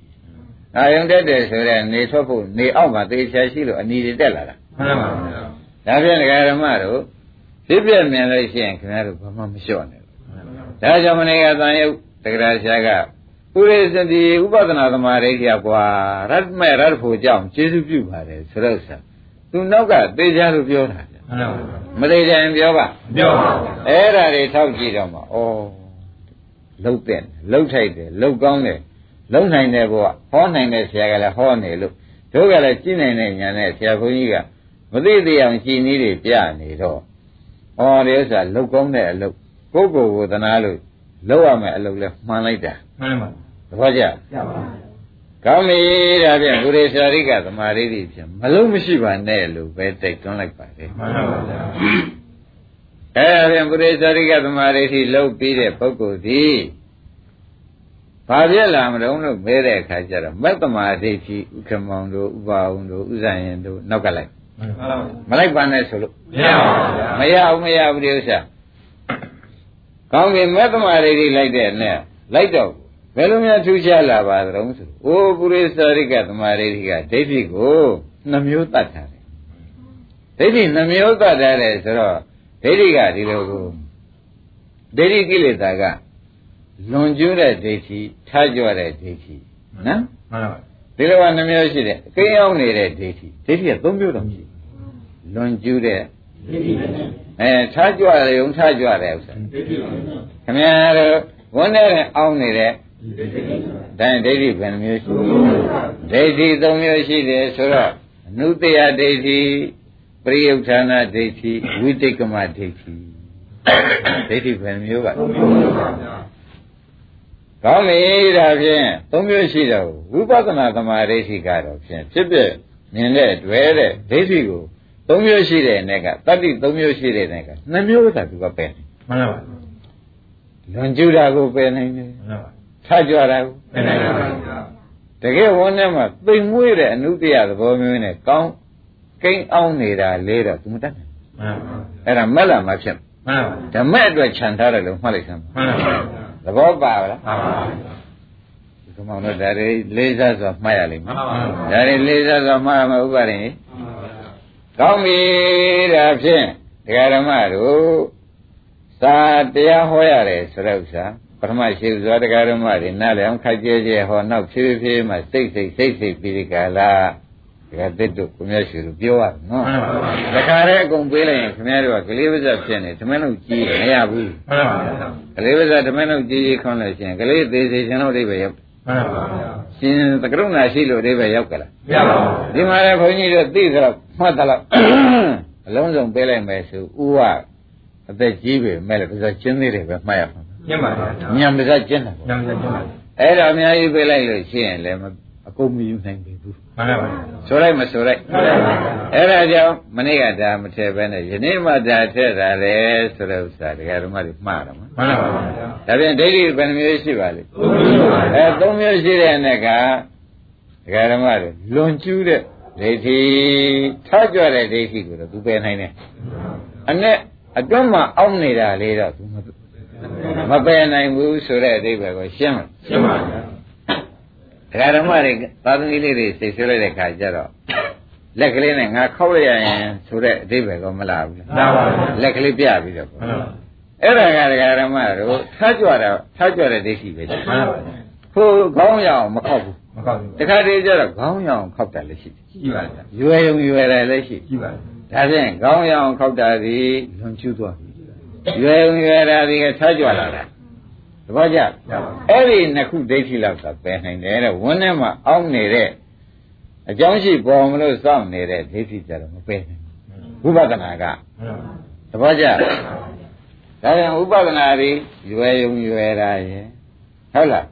[SPEAKER 2] အာယုံတက်တယ်ဆိုတော့နေထွက်ဖို့နေအောက်မှာသေချာရှိလို့အနီတွေတက်လာတာ
[SPEAKER 3] မှန်ပါပါ
[SPEAKER 2] ဒါဖြင့်ဒကာဓမ္မတို့ဖြစ်ပြမြင်လို့ရှိရင်ခင်ဗျားတို့ဘာမှမလျှော့နဲ့ဒါကြောင့်မနေကသံယုတ်တက္ကရာရှာကဥရိစတိဥပဒနာသမာဓိကျကွာရတ်မဲ့ရတ်ဖို့ကြောင့်ကျေစုပြုပါတယ်ဆိုတော့ဆာသူနောက်ကသေချာလို့ပြောတာဗျ
[SPEAKER 3] မှန်ပါပါ
[SPEAKER 2] မသေးချင်ပြောပါ
[SPEAKER 3] ပြောပါ
[SPEAKER 2] အဲ့ဒါတွေထောက်ကြည့်တော့မှဩ လှုပ်တဲ့လှုပ်ထိုက်တယ်လှုပ်ကောင်းတယ်လှုပ်နိုင်တယ်ဘုရားဟောနိုင်တဲ့ဆရာကလည်းဟောနေလို့တို့ကလည်းကြည့်နိုင်တဲ့ညာနဲ့ဆရာဘုန်းကြီးကမသိသေးအောင်ကြည်နည်းတွေပြနေတော့ဩဒီဥစ္စာလှုပ်ကောင်းတဲ့အလုပ်ကိုယ့်ကိုယ်ကိုသနာလို့လှုပ်ရမယ်အလုပ်လဲမှန်လိုက်တာ
[SPEAKER 3] မှန်ပါ
[SPEAKER 2] သဘောကျ
[SPEAKER 3] ရပါ
[SPEAKER 2] ကောင်းပြီဒါဖြင့်ဘုရေဆရာရိကသမာဓိတွေဖြင့်မလုံးမရှိပါနဲ့လို့ပဲတိုက်တွန်းလိုက်ပါတယ်
[SPEAKER 3] မှန်ပါပါ
[SPEAKER 2] အဲဒါဖြင့်ပုရိသရိကသမာဓိထိလှုပ်ပြီးတဲ့ပုဂ္ဂိုလ်သည်ဘာပြက်လာမတုံးလို့မဲတဲ့အခါကျတော့မက်သမာဓိထိဥက္ကမောင်တို့ဥပါဝုံတို့ဥဇာယင်တို့နောက်ကလိုက်
[SPEAKER 3] မှန်ပါပါ
[SPEAKER 2] မလိုက်ပါနဲ့ဆိုလို့
[SPEAKER 3] မရပါဘူးဗျာ
[SPEAKER 2] မရဘူးမရဘူးဒီဥစ္စာကောင်းပြီမက်သမာဓိထိလိုက်တဲ့နဲ့လိုက်တော့ဘယ်လိုများထူးခြားလာပါသလဲဆိုအိုးပုရိသရိကသမာဓိထိကဒိဋ္ဌိကိုနှမျိုးတတ်ထားတယ်ဒိဋ္ဌိနှမျိုးတတ်ထားတယ်ဆိုတော့ ဒိဋ္ဌိကဒီလိုကိုဒိဋ္ဌိကိလေသာကလွန်ကျူးတဲ့ဒိဋ္ဌိထားကြွတဲ့ဒိဋ္ဌိနော်
[SPEAKER 3] မှန်ပါပါ
[SPEAKER 2] ဒီလိုကနှမျိုးရှိတယ်အကိန်းအောင်နေတဲ့ဒိဋ္ဌိဒိဋ္ဌိက၃မျိုးတော့ရှိတယ်လွန်ကျူးတဲ့အဲထားကြွတယ်ုံထားကြွတဲ့ဥစ္စာခင်ဗျားတို့ဝန်နဲ့အောင်းနေတဲ့ဒါဒိဋ္ဌိဘယ်နှမျိုးရှိဒိဋ္ဌိ၃မျိုးရှိတယ်ဆိုတော့အနုတ္တယဒိဋ္ဌိ ပရိယုဌာဏဒိဋ္ဌိဝိတိတ်ကမဒိဋ္ဌိဒိဋ္ဌိဘယ်နှမျိုးပါကောင်းပြီဒါဖြင့်သုံးမျိုးရှိတော့ဝိပဿနာသမာဓိဋ္ဌိကတော့ဖြင့်ဖြစ်ဖြစ်မြင်တဲ့တွေ့တဲ့ဒိဋ္ဌိကိုသုံးမျိုးရှိတဲ့နဲ့ကတတ္တိသုံးမျိုးရှိတဲ့နဲ့ကနှစ်မျိုးသာသူကပယ်တယ်
[SPEAKER 3] မှန်ပါပါ
[SPEAKER 2] လွန်ကျူးတာကိုပယ်နိုင်တယ်
[SPEAKER 3] မှန်ပါပါ
[SPEAKER 2] ထကြွတာကို
[SPEAKER 3] မှန်ပါပါ
[SPEAKER 2] တကယ်ဝန်ထဲမှာသိမ်မွေးတဲ့အနုတ္တယသဘောမျိုးနဲ့ကောင်း ကိန်းအောင်နေတာလေးတော့သူမတတ်နိုင်
[SPEAKER 3] မှန်ပါ
[SPEAKER 2] အဲ့ဒါမက်လာမှဖြစ်
[SPEAKER 3] မှန်ပါ
[SPEAKER 2] ဓမ္မအတွက်ခြံထားတယ်လို့မှတ်လိုက်စမ်းပါ
[SPEAKER 3] မှန်ပါ
[SPEAKER 2] သဘောပါလား
[SPEAKER 3] မှန်ပါ
[SPEAKER 2] ဒီကောင်တော့ဒါတွေလေးစားစွာမှတ်ရလိမ့်မယ်
[SPEAKER 3] မှန်ပါ
[SPEAKER 2] ဒါတွေလေးစားစွာမှတ်ရမယ်ဥပါရင်ကောင်းပြီဒါဖြင့်ဒကာဓမ္မတို့သာတရားဟောရတယ်ဆိုတဲ့ဥစ္စာပထမရှိစွာဒကာဓမ္မတွေနားလည်အောင်ခက်ကြဲကြဲဟောနောက်ဖြည်းဖြည်းမှစိတ်စိတ်စိတ်စိတ်ပြီးဒီကလာ ဒကာသစ်တို့ကိုမြတ်ရှိတို့ပြောရနော်
[SPEAKER 3] မှန်ပါပါ
[SPEAKER 2] တခါတည်းအကုန်ပေးလိုက်ရင်ခင်ဗျားတို့ကကလေးပါးစပ်ဖြစ်နေဓမ္မနုကြီးမရဘူး
[SPEAKER 3] မှန်ပါပါ
[SPEAKER 2] ကလေးပါးစပ်ဓမ္မနုကြီးကြီးခွန်းလို့ရှိရင်ကလေးသေးသေးရှင်တို့အိဗယ်ရောက်
[SPEAKER 3] မှန်ပါပါ
[SPEAKER 2] ရှင်သကရုဏာရှိလို့အိဗယ်ရောက်ကြလား
[SPEAKER 3] မရပါဘူး
[SPEAKER 2] ဒီမှာလည်းခွန်ကြီးတို့သိသလောက်မှတ်သလောက်အလုံးစုံပေးလိုက်မယ်ဆိုဥကအသက်ကြီးပြီမဲ့လည်းပါးစပ်ကျင်းသေးတယ်ပဲမှတ်ရမှာ
[SPEAKER 3] ညင်ပါဗျာ
[SPEAKER 2] ညံပါးစပ်ကျင်းတာပေါ့
[SPEAKER 3] ညံပါညင်ပါ
[SPEAKER 2] အဲ့ဒါအများကြီးပေးလိုက်လို့ရှိရင်လည်းအ ကုန်မယူနိုင်ပြီဘူး
[SPEAKER 3] မှန်ပါပါ
[SPEAKER 2] ဆိုလိုက်မဆိုလိုက်
[SPEAKER 3] မှန်ပါပါ
[SPEAKER 2] အဲ့ဒါကြောင့်မနေ့ကဒါမထည့်ပဲနဲ့ယနေ့မှဒါထည့်တာလေဆိုတဲ့ဥစ္စာဒကာဓမ္မတွေမှားတယ်မ
[SPEAKER 3] မှန်ပါပါ
[SPEAKER 2] ဒါပြန်ဒိဋ္ဌိဘယ်နှမျိုးရှိပါလဲ
[SPEAKER 3] ဟုတ်ပါပါ
[SPEAKER 2] အဲသုံးမျိုးရှိတဲ့နဲ့ကဒကာဓမ္မတွေလွန်ကျူးတဲ့ဒိဋ္ဌိထားကြွတဲ့ဒိဋ္ဌိကိုတော့သူပယ်နိုင်တယ်အနဲ့အတွန်းမှာအောင်းနေတာလေးတော့သူမမပယ်နိုင်ဘူးဆိုတဲ့အဓိပ္ပာယ်ကိုရှင်းမယ်
[SPEAKER 3] ရှင်းပါဗျာ
[SPEAKER 2] ဒကာဓမ္မတွေသာသမီလေးတွေစိတ်ဆွဲလိုက်တဲ့ခါကျတော့လက်ကလေးနဲ့ငါခောက်လိုက်ရရင်ဆိုတဲ့အဓိပ္ပာယ်ကမလာဘူးလား
[SPEAKER 3] မှန်ပါပါ
[SPEAKER 2] လက်ကလေးပြပြီးတော့
[SPEAKER 3] မှန်ပါပါ
[SPEAKER 2] အဲ့ဒါကဒကာဓမ္မတို့ထားကြွတာထားကြွတဲ့ဒိဋ္ဌိပဲရှိ
[SPEAKER 3] မှန်ပါပါ
[SPEAKER 2] ခိုးခေါင်းရအောင်မခောက်ဘူး
[SPEAKER 3] မကောက်ဘူး
[SPEAKER 2] တခါတည်းကျတော့ခေါင်းရအောင်ခောက်တာလည်းရှိတယ်
[SPEAKER 3] ကြည့်ပါဗျာ
[SPEAKER 2] ရွယ်ုံရွယ်တယ်လည်းရှိ
[SPEAKER 3] ကြည့်ပါ
[SPEAKER 2] ဒါဖြင့်ခေါင်းရအောင်ခောက်တာဒီလွန်ကျူးသွားပြီရွယ်ုံရွယ်တာဒီကထားကြွလာတာ သဘောကျအဲ့ဒီနှစ်ခုဒိဋ္ဌိလောက်ကပယ်နိုင်တယ်တဲ့ဝန်းထဲမှာအောင်းနေတဲ့အကြောင်းရှိပေါ်မလို့စောင့်နေတဲ့ဒိဋ္ဌိကြတော့မပယ်နိုင်ဘူးဝိပဿနာကသဘောကျဒါကြောင့်ဥပဒနာတွေရွယ်ယုံရွယ်တာရဲ့ဟုတ်လား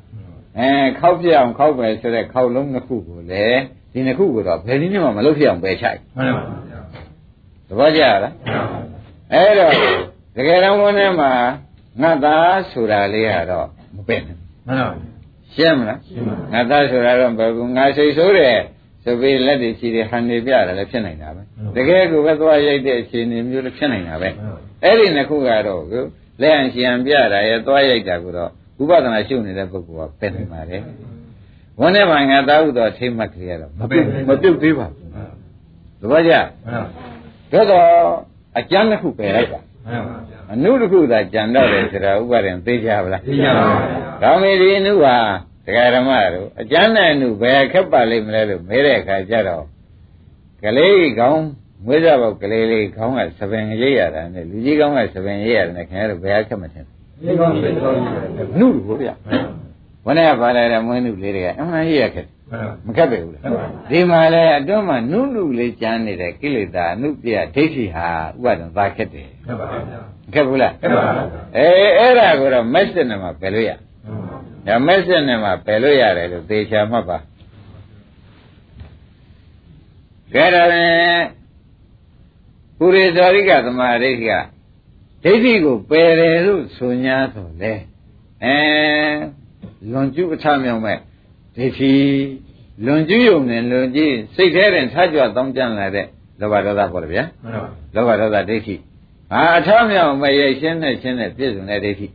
[SPEAKER 2] အဲခောက်ပြအောင်ခောက်ပဲဆိုတဲ့ခောက်လုံးနှစ်ခုကိုလေဒီနှစ်ခုကိုတော့ဘယ်နည်းနဲ့မှမလုပ်ဖြစ်အောင်ပယ်ချိုက်
[SPEAKER 3] မှန်ပါဗျာ
[SPEAKER 2] သဘောကျလားအဲ့တော့တကယ်တော့ဘုန်းထဲမှာ ငါသားဆိုတာလေးကတော့မပယ်နဲ့
[SPEAKER 3] မှန်ပါ
[SPEAKER 2] ရှင်းမလားငါသားဆိုတာတော့ဘယ်ကူငါစိတ်ဆိုးတယ်ဆိုပြီးလက်တွေချီတယ်ဟန်နေပြတယ်လည်းဖြစ်နိုင်တာပဲတကယ်ကိုပဲသွားရိုက်တဲ့အခြေအနေမျိုးလည်းဖြစ်နိုင်တာပဲအဲ့ဒီနှစ်ခုကတော့ကိုလက်အရှင်ပြတာရဲ့သွားရိုက်တာကိုတော့ဥပဒနာရှုနေတဲ့ပုဂ္ဂိုလ်ကပယ်နိုင်ပါတယ်ဝန်းထဲမှာငါသားဥတော်ထိမ့်မှတ်ကလေးရတော့မပြုတ်မပြုတ်သေးပါဘူးသဘောကျဒါတော့အကျမ်းတစ်ခုပယ်လိုက်တာ အနုတစ်ခုသာကြံတော့တယ်ဆိုတာဥပါဒံသိကြပါလား
[SPEAKER 3] သိကြပါဘူး။
[SPEAKER 2] ကောင်းပြီဒီအနုဟာဒကာဓမ္မတို့အကျမ်းနဲ့အနုဘယ်ခက်ပါလိမ့်မလဲလို့မဲတဲ့အခါကျတော့ကလေးကောင်းမွေးစားပေါ့ကလေးလေးခေါင်းကသပင်ရိပ်ရတာနဲ့လူကြီးကောင်းကသပင်ရိပ်ရတယ်ခင်ဗျားတို့ဘယ်အခက်မထင်
[SPEAKER 3] ဘူး။ဒီကောင်းပြီ။
[SPEAKER 2] နုလို့ဗျ။ဘယ်နဲ့ပါလာတဲ့မွေးနုလေးတွေကအမှန်ကြီးရခက်မခက်ပဲဘူးလားဒီမှာလဲအတွန်းမှာနုနုလေးကြမ်းနေတဲ့ကိလေသာအနုပြဒိဋ္ဌိဟာဥပါဒံသာခက်တယ်
[SPEAKER 3] ခက်ပါဗျာ
[SPEAKER 2] ခက်ဘူးလား
[SPEAKER 3] ခက်ပါ
[SPEAKER 2] အေးအဲ့ဒါကိုတော့မက်စစ်နဲ့မှပယ်လို့ရဒါမက်စစ်နဲ့မှပယ်လို့ရတယ်လို့သေချာမှတ်ပါကဲဒါရင်ပုရိသောရိကသမာဓိကဒိဋ္ဌိကိုပယ်တယ်လို့ဆိုညာဆိုလေအဲလွန်ကျူးအထမြောင်မဲ့ဒိဋ္ဌိလွန်ကျူးယုံနဲ့လွန်ကြည့်စိတ်ထဲတွင်ထကြွတောင်းကြလာတဲ့လောဘဒေါသပေါ့လေဗျာလောဘဒေါသဒိဋ္ဌိ ဟာအထမြောင်မဲ့ရိတ်ရှင်းနဲ့ရှင်းနဲ့ပြည့်စုံတဲ့ဒိဋ္ဌိ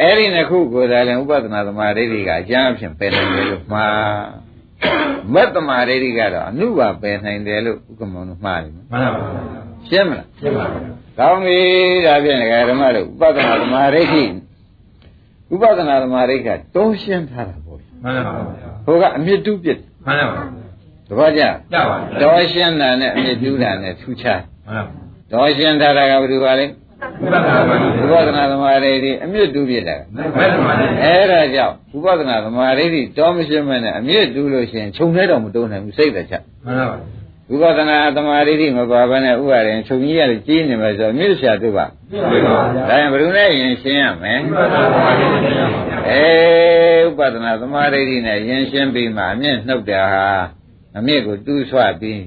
[SPEAKER 2] အဲ့ဒီနှစ်ခုကိုယ်တိုင်လည်းဥပဒနာသမာဓိတွေကအကျမ်းအဖြစ်ပယ်နိုင်တယ်လို့မှားမက်သမာဓိတွေကတော့အနုပါပယ်နိုင်တယ်လို့ဥက္ကမောတို့မှားတယ်
[SPEAKER 3] မှန်ပါပါ
[SPEAKER 2] ရှင်းမလား
[SPEAKER 3] ရှင်းပါပါ
[SPEAKER 2] ကောင်းပြီဒါဖြင့်ဓမ္မတို့ဥပဒနာသမာဓိဥပဒနာသမာဓိကတုံးရှင်းထားတာပေါ့
[SPEAKER 3] မှန်ပါပါ
[SPEAKER 2] ဟိုကအမြင့်တူးပြစ်
[SPEAKER 3] မှန်ပါပါ
[SPEAKER 2] တပည့်ကြ
[SPEAKER 3] ကြပါ
[SPEAKER 2] တော်ရှင်းတာနဲ့အမြင့်တူးတာနဲ့ထူးခြား
[SPEAKER 3] မှန်ပါ
[SPEAKER 2] တော်ရှင်းထားတာကဘယ်သူပါလဲဥပဒနာသမာဓိတွေအမြင့်တူးပြစ်တာအဲ့ဒါကြောင့်ဥပဒနာသမာဓိတွေတော်မရှင်းမနဲ့အမြင့်တူးလို့ရှိရင်ခြုံထဲတော့မတုံးနိုင်ဘူးစိတ်သက်ချက်
[SPEAKER 3] မှန်ပါပါ
[SPEAKER 2] ဥပဒနာသမာဓိတွေမပါဘဲနဲ့ဥပါရင်ခြုံကြီးရတယ်ကြီးနေမယ်ဆိုတော့မြင့်ဆရာတို့ပါဒါရင်ဘယ်လိုနဲ့ရင်ရှင်းရမလဲအေးဥပဒနာသမာဓိတွေနဲ့ရင်ရှင်းပြီးမှအမြင့်နှုတ်တာဟာအမြင့်ကိုတူးဆွပြီး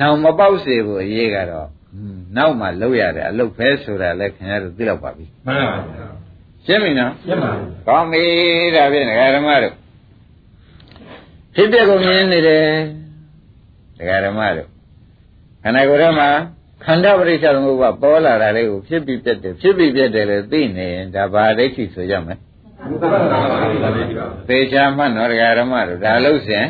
[SPEAKER 2] နောင်မပေါက်စေဖို့အရေးကတော့ နောက်မှလောက်ရတယ်အလုတ်ပဲဆိုတာလည်းခင်ဗျားတို့သိတော့ပါပြီ
[SPEAKER 3] မှန်ပါပါ
[SPEAKER 2] ရှင်းပြီနော်
[SPEAKER 3] ရှင်းပါပြီ
[SPEAKER 2] ကောင်းပြီဒါဖြင့်ဓမ္မတို့ဖြစ်ပြကုန်မြင်နေတယ်ဒကာဓမ္မတို့ခန္ဓာကိုယ်ထဲမှာခန္ဓာပရိစ္ဆေသမုပ္ပါပေါ်လာတာလေးကိုဖြစ်ပြီးပြတ်တယ်ဖြစ်ပြီးပြတ်တယ်လေသိနေရင်ဒါဘာဒိဋ္ဌိဆိုကြမယ်သေချာမှတ်တော့ဒကာဓမ္မတို့ဒါလို့စဉ်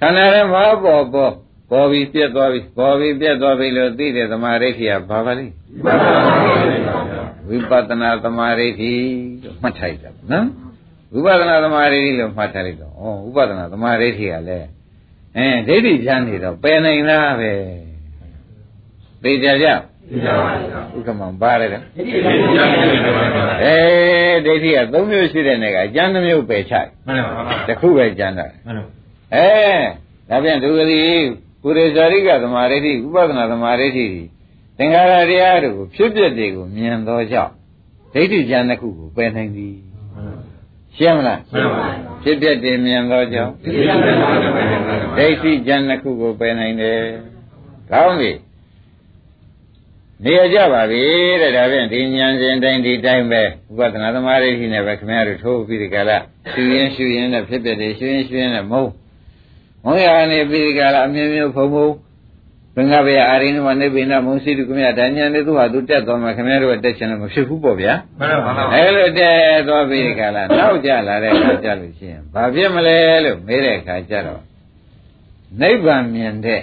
[SPEAKER 2] ခန္ဓာထဲမှာပေါ်ပေါ် ပေါ်ပြီးပြတ်သွားပြီပေါ်ပြီးပြတ်သွားပြီလို့သိတဲ့သမာဓိဋ္ဌိကဘာပါလဲဝိပဿနာသမာဓိဋ္ဌိလို့မှတ်ထားလိုက်တာနော်ဝိပဿနာသမာဓိဋ္ဌိလို့မှတ်ထားလိုက်တော့ဩဝိပဿနာသမာဓိဋ္ဌိကလည်းအဲဒိဋ္ဌိချမ်းနေတော့ပယ်နိုင်လားပဲသိကြကြ
[SPEAKER 3] သိကြပါ
[SPEAKER 2] ဘူးဥက္ကမပါတယ်အဲဒိဋ္ဌိက၃မျိုးရှိတဲ့နေကအကျမ်းတစ်မျိုးပယ်ချ
[SPEAKER 3] မှန်ပါပါ
[SPEAKER 2] တခုပဲကျမ်းတာ
[SPEAKER 3] မှန်ပါ
[SPEAKER 2] အဲဒါပြန်ဒုဂတိ ပုရိသရိကသမာဓိဋ္ဌိဥပဒနာသမာဓိဋ္ဌိသင်္ခါရတရားတို့ဖြစ်ပျက်တွေကိုမြင်သောကြောင့်ဒိဋ္ဌိကျမ်းတစ်ခုကိုပယ်နိုင်သည်ရှင်းမလား
[SPEAKER 3] မှန်ပါပါ
[SPEAKER 2] ဖြစ်ပျက်တွေမြင်သောကြောင့်ဒိဋ္ဌိကျမ်းတစ်ခုကိုပယ်နိုင်တယ်ကောင်းပြီနေရကြပါပြီတဲ့ဒါဖြင့်ဒီဉာဏ်စဉ်တိုင်းဒီတိုင်းပဲဥပဒနာသမာဓိနဲ့ပဲခင်ဗျားတို့ထိုးပြီးဒီကလာရှူရင်ရှူရင်နဲ့ဖြစ်ပျက်တွေရှူရင်ရှူရင်နဲ့မဟုတ် မုံရကနေပြီးဒီကလာအမျိုးမျိုးဖုံဖုံဘင်္ဂဗေအာရိနမနိဗ္ဗိနမုံစီတုကမြဒါညာနဲ့သူဟာသူတက်သွားမှခင်ဗျားတို့တက်ချင်လို့မဖြစ်ဘူးပေါ့ဗျာ
[SPEAKER 3] မှန်ပါပါ
[SPEAKER 2] အဲလိုတက်သွားပြီးဒီကလာနောက်ကြလာတဲ့အခါကျလို့ရှိရင်ဘာဖြစ်မလဲလို့မေးတဲ့အခါကျတော့နိဗ္ဗာန်မြင်တဲ့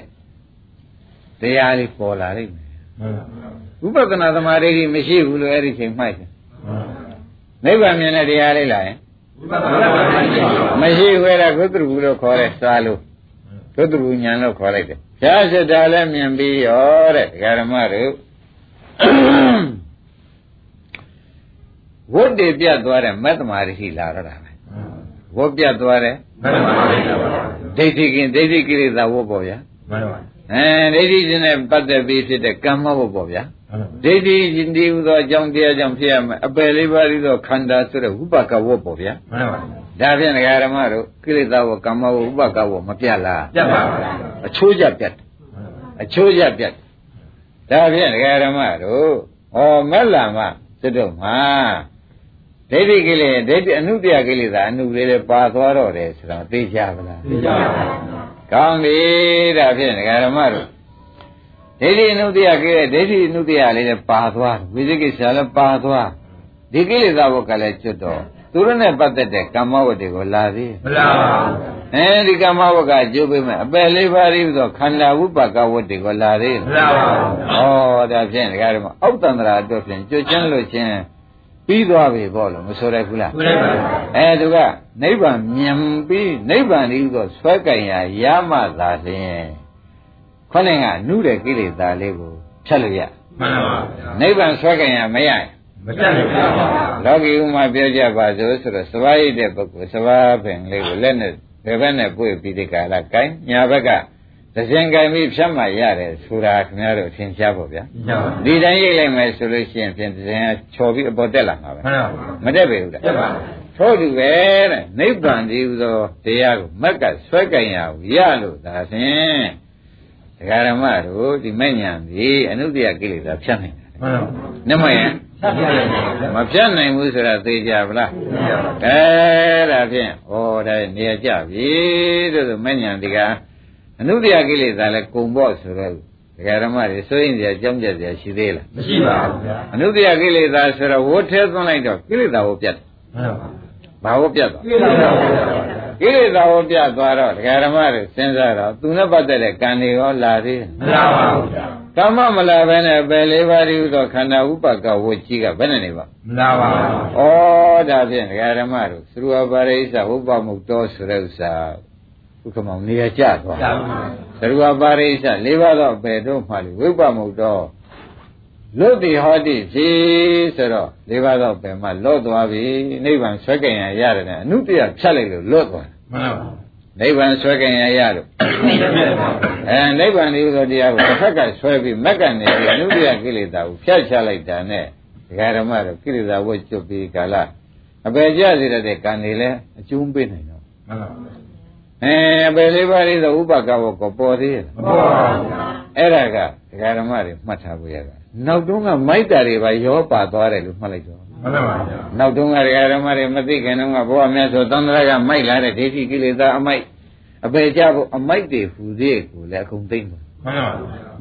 [SPEAKER 2] တရားလေးပေါ်လာလိမ့်မယ်မှန်ပါဝိပဿနာသမာဓိမရှိဘူးလို့အဲ့ဒီချိန်မှိုက်တယ်နိဗ္ဗာန်မြင်တဲ့တရားလေးလာရင် မရှိဘူးအဲ့ဒါကုသရဘူးလို့ခေါ်တယ်စားလို့ကုသရဘူးညာလို့ခေါ်လိုက်တယ်ဖြာစတာလည်းမြင်ပြီးရောတဲ့ဒကာရမတို့ဝတ်တွေပြတ်သွားတဲ့မက်သမာဓိရှိလာတော့တာပဲဝတ်ပြတ်သွားတဲ့
[SPEAKER 3] မှန်ပါပါဗျာ
[SPEAKER 2] ဒိဋ္ဌိကင်ဒိဋ္ဌိကိလေသာဝတ်ပေါ့ဗျာ
[SPEAKER 3] မှန်ပါပါ
[SPEAKER 2] အဲဒိဋ္ဌိရှင်နဲ့ပတ်သက်ပြီးဖြစ်တဲ့ကမ္မဝတ်ပေါ့ဗျာ
[SPEAKER 3] မှန်ပါ
[SPEAKER 2] ဒိဋ္ဌိရှင်ဒီဟူသောအကြောင်းတရားကြောင့်ဖြစ်ရမယ်အပယ်လေးပါးပြီးသောခန္ဓာဆိုတဲ့ဝိပကဝတ်ပေါ့ဗျာ
[SPEAKER 3] မှန်ပါ
[SPEAKER 2] ဒါဖြင့်ဒကာရမတို့ကိလေသာဝတ်ကမ္မဝတ်ဝိပကဝတ်မပြတ်လား
[SPEAKER 3] ပြတ်ပါပါ
[SPEAKER 2] အချိုးကြပြတ်တယ်အချိုးကြပြတ်တယ်ဒါဖြင့်ဒကာရမတို့ဩမက်လာမစွတ်တော့မှာဒိဋ္ဌိကိလေဒိဋ္ဌိအနုတ္တယကိလေသာအနုလေးလေးပါသွားတော့တယ်ဆိုတော့သိကြပါလား
[SPEAKER 3] သိကြပါပါ
[SPEAKER 2] ကောင်းပြီဒါဖြင့်ဒကာရမတို့ ဒိဋ္ဌိအနုတ္တယကိလေဒိဋ္ဌိအနုတ္တယလေးလည်းပါသွားဝိသိကိစ္စလည်းပါသွားဒီကိလေသာဘုတ်ကလည်းကျွတ်တော့သူတို့နဲ့ပတ်သက်တဲ့ကမ္မဝတ္တွေကိုလာသေး
[SPEAKER 3] မလားပါဘူး
[SPEAKER 2] အဲဒီကမ္မဝတ္ကကျိုးပေးမယ်အပယ်လေးပါးပြီးဆိုခန္ဓာဝိပကဝတ္တွေကိုလာသေး
[SPEAKER 3] မလားပါဘူး
[SPEAKER 2] ဩဒါဖြင့်ဒကာရမအောက်တန္တရာအတွက်ဖြင့်ကျွတ်ချမ်းလို့ချင်းပြီးသွားပြီပေါ့လို့မဆိုရဘူးလား
[SPEAKER 3] ဘုရားပါ
[SPEAKER 2] အဲသူကနိဗ္ဗာန်မြင်ပြီးနိဗ္ဗာန်ဤသို့ဆွဲကင်ရာရမှသာလျှင် ခေါင်းကနုတဲ့ကိလေသာလေးကိုဖြတ်လို့ရ
[SPEAKER 3] မှန်ပါပါဗျာ
[SPEAKER 2] နိဗ္ဗာန်ဆွဲကင်ရာမရရင်
[SPEAKER 3] မပြတ်နိုင်ပါဘူး
[SPEAKER 2] လောကီဥမာပြောကြပါစို့ဆိုတော့စဘာရိတ်တဲ့ပုဂ္ဂိုလ်စဘာပင်လေးကိုလက်နဲ့ဘယ်ဘက်နဲ့ပွေပြီးဒီကလာကိုင်းညာဘက်ကသဇင်ကိုင်းပြီးဖြတ်မှရတယ်ဆိုတာခင်ဗျားတို့အထင်ရှားပေါ့ဗျာ
[SPEAKER 3] ညပါ
[SPEAKER 2] ဒီတိုင်းရိတ်လိုက်မယ်ဆိုလို့ရှိရင်ဖြင့်သဇင်ကချော်ပြီးအပေါ်တက်လာမှာပဲ
[SPEAKER 3] မှန်ပါပါ
[SPEAKER 2] မတက်ပေဘူးလား
[SPEAKER 3] ပြတ်ပါ
[SPEAKER 2] ထို့တူပဲတဲ့နိဗ္ဗာန်ဒီဟူသောတရားကိုမက်ကဆွဲကင်ရဘူးရလို့ဒါဖြင့် ဒကာရမတို့ဒီမဲ့ညာဒီအနုတ္တယကိလေသာဖြတ်နိုင်တယ်
[SPEAKER 3] မှန်ပါ
[SPEAKER 2] နမယံ
[SPEAKER 3] ဆက်ပြတ်နိုင်ပါဗျာ
[SPEAKER 2] မဖြတ်နိုင်ဘူးဆိုတာသိကြဗလား
[SPEAKER 3] သိကြပါ
[SPEAKER 2] အဲဒါဖြင့်ဩဒါနေရာကြပြီတို့ဆိုမဲ့ညာဒီကအနုတ္တယကိလေသာလဲကုံပေါ့ဆိုတော့ဒကာရမတွေစိုးရင်စရာကြောင်းကြစရာရှိသေးလား
[SPEAKER 3] မရှိပါဘူးဗျာ
[SPEAKER 2] အနုတ္တယကိလေသာဆိုတော့ဝတ်ထဲသွန်းလိုက်တော့ကိလေသာကိုပြတ်တယ်
[SPEAKER 3] မှန်ပါ
[SPEAKER 2] ဘာကိုပြတ်သွား
[SPEAKER 3] ပြည့်လာပါဗျာ
[SPEAKER 2] ကိလေသာကိုပြတ်သွားတော့ဒကာရမတွေစဉ်းစားတော့သူနဲ့ပတ်သက်တဲ့ကံတွေရောလာသေး
[SPEAKER 3] မလားပါဘူးဗျာ
[SPEAKER 2] ကမ္မမလာဘဲနဲ့ပဲလေးပါးဒီဥသောခန္ဓာဥပကဝတ်ကြီးကဘယ်နဲ့နေပါ
[SPEAKER 3] မလားပါဘူး
[SPEAKER 2] ဩဒါဖြင့်ဒကာရမတို့သရဝပါရိစ္ဆဝုပ္ပမုတ်တော်ဆိုတဲ့ဥစ္စာဥက္ကမောင်နေရာကျသွား
[SPEAKER 3] ကြာပါ
[SPEAKER 2] သရဝပါရိစ္ဆလေးပါးတော့ဘယ်တော့မှလေဝိပ္ပမုတ်တော် လွတ်တိဟောတိဖြစ်ဆိုတော့လေးပါးတော့ဘယ်မှလွတ်သွားပြီနိဗ္ဗာန်ဆွဲကင်ရရတယ်နဲ့အနုတ္တယဖြတ်လိုက်လို့လွတ်သွား
[SPEAKER 3] မှန်ပါ
[SPEAKER 2] နိဗ္ဗာန်ဆွဲကင်ရရလို့အဲနိဗ္ဗာန်ဒီဥသောတရားကိုတစ်ဖက်ကဆွဲပြီးမက်ကနေပြီးအနုတ္တယကိလေသာကိုဖျက်ချလိုက်တာနဲ့ဒကာဓမ္မတို့ကိလေသာဝတ်ကျွတ်ပြီးကာလအပေကြစေတဲ့ကံတွေလည်းအကျုံးပေးနိုင်တော့
[SPEAKER 3] မှန်ပါ
[SPEAKER 2] အဲအပေလေးပါးလေးသောဥပကဝတ်ကိုပေါ်သေးရဲ့
[SPEAKER 3] မပေါ်ပါဘူးဗျာ
[SPEAKER 2] အဲ့ဒါကဒကာဓမ္မတွေမှတ်ထားဖို့ရတာ နောက်တုန်းကမိုက်တာတွေပါရောပါသွားတယ်လို့မှတ်လိုက်တော့
[SPEAKER 3] မှန်ပါဗျာ
[SPEAKER 2] နောက်တုန်းကဒကာဓမ္မတွေမသိခင်တုန်းကဘုရားမြတ်စွာသန္တရာကမိုက်လာတဲ့ဒိဋ္ဌိကိလေသာအမိုက်အပေကြဖို့အမိုက်တွေဟူသေးကိုလည်းအကုန်သိမ့်ပါ
[SPEAKER 3] မှန်ပါ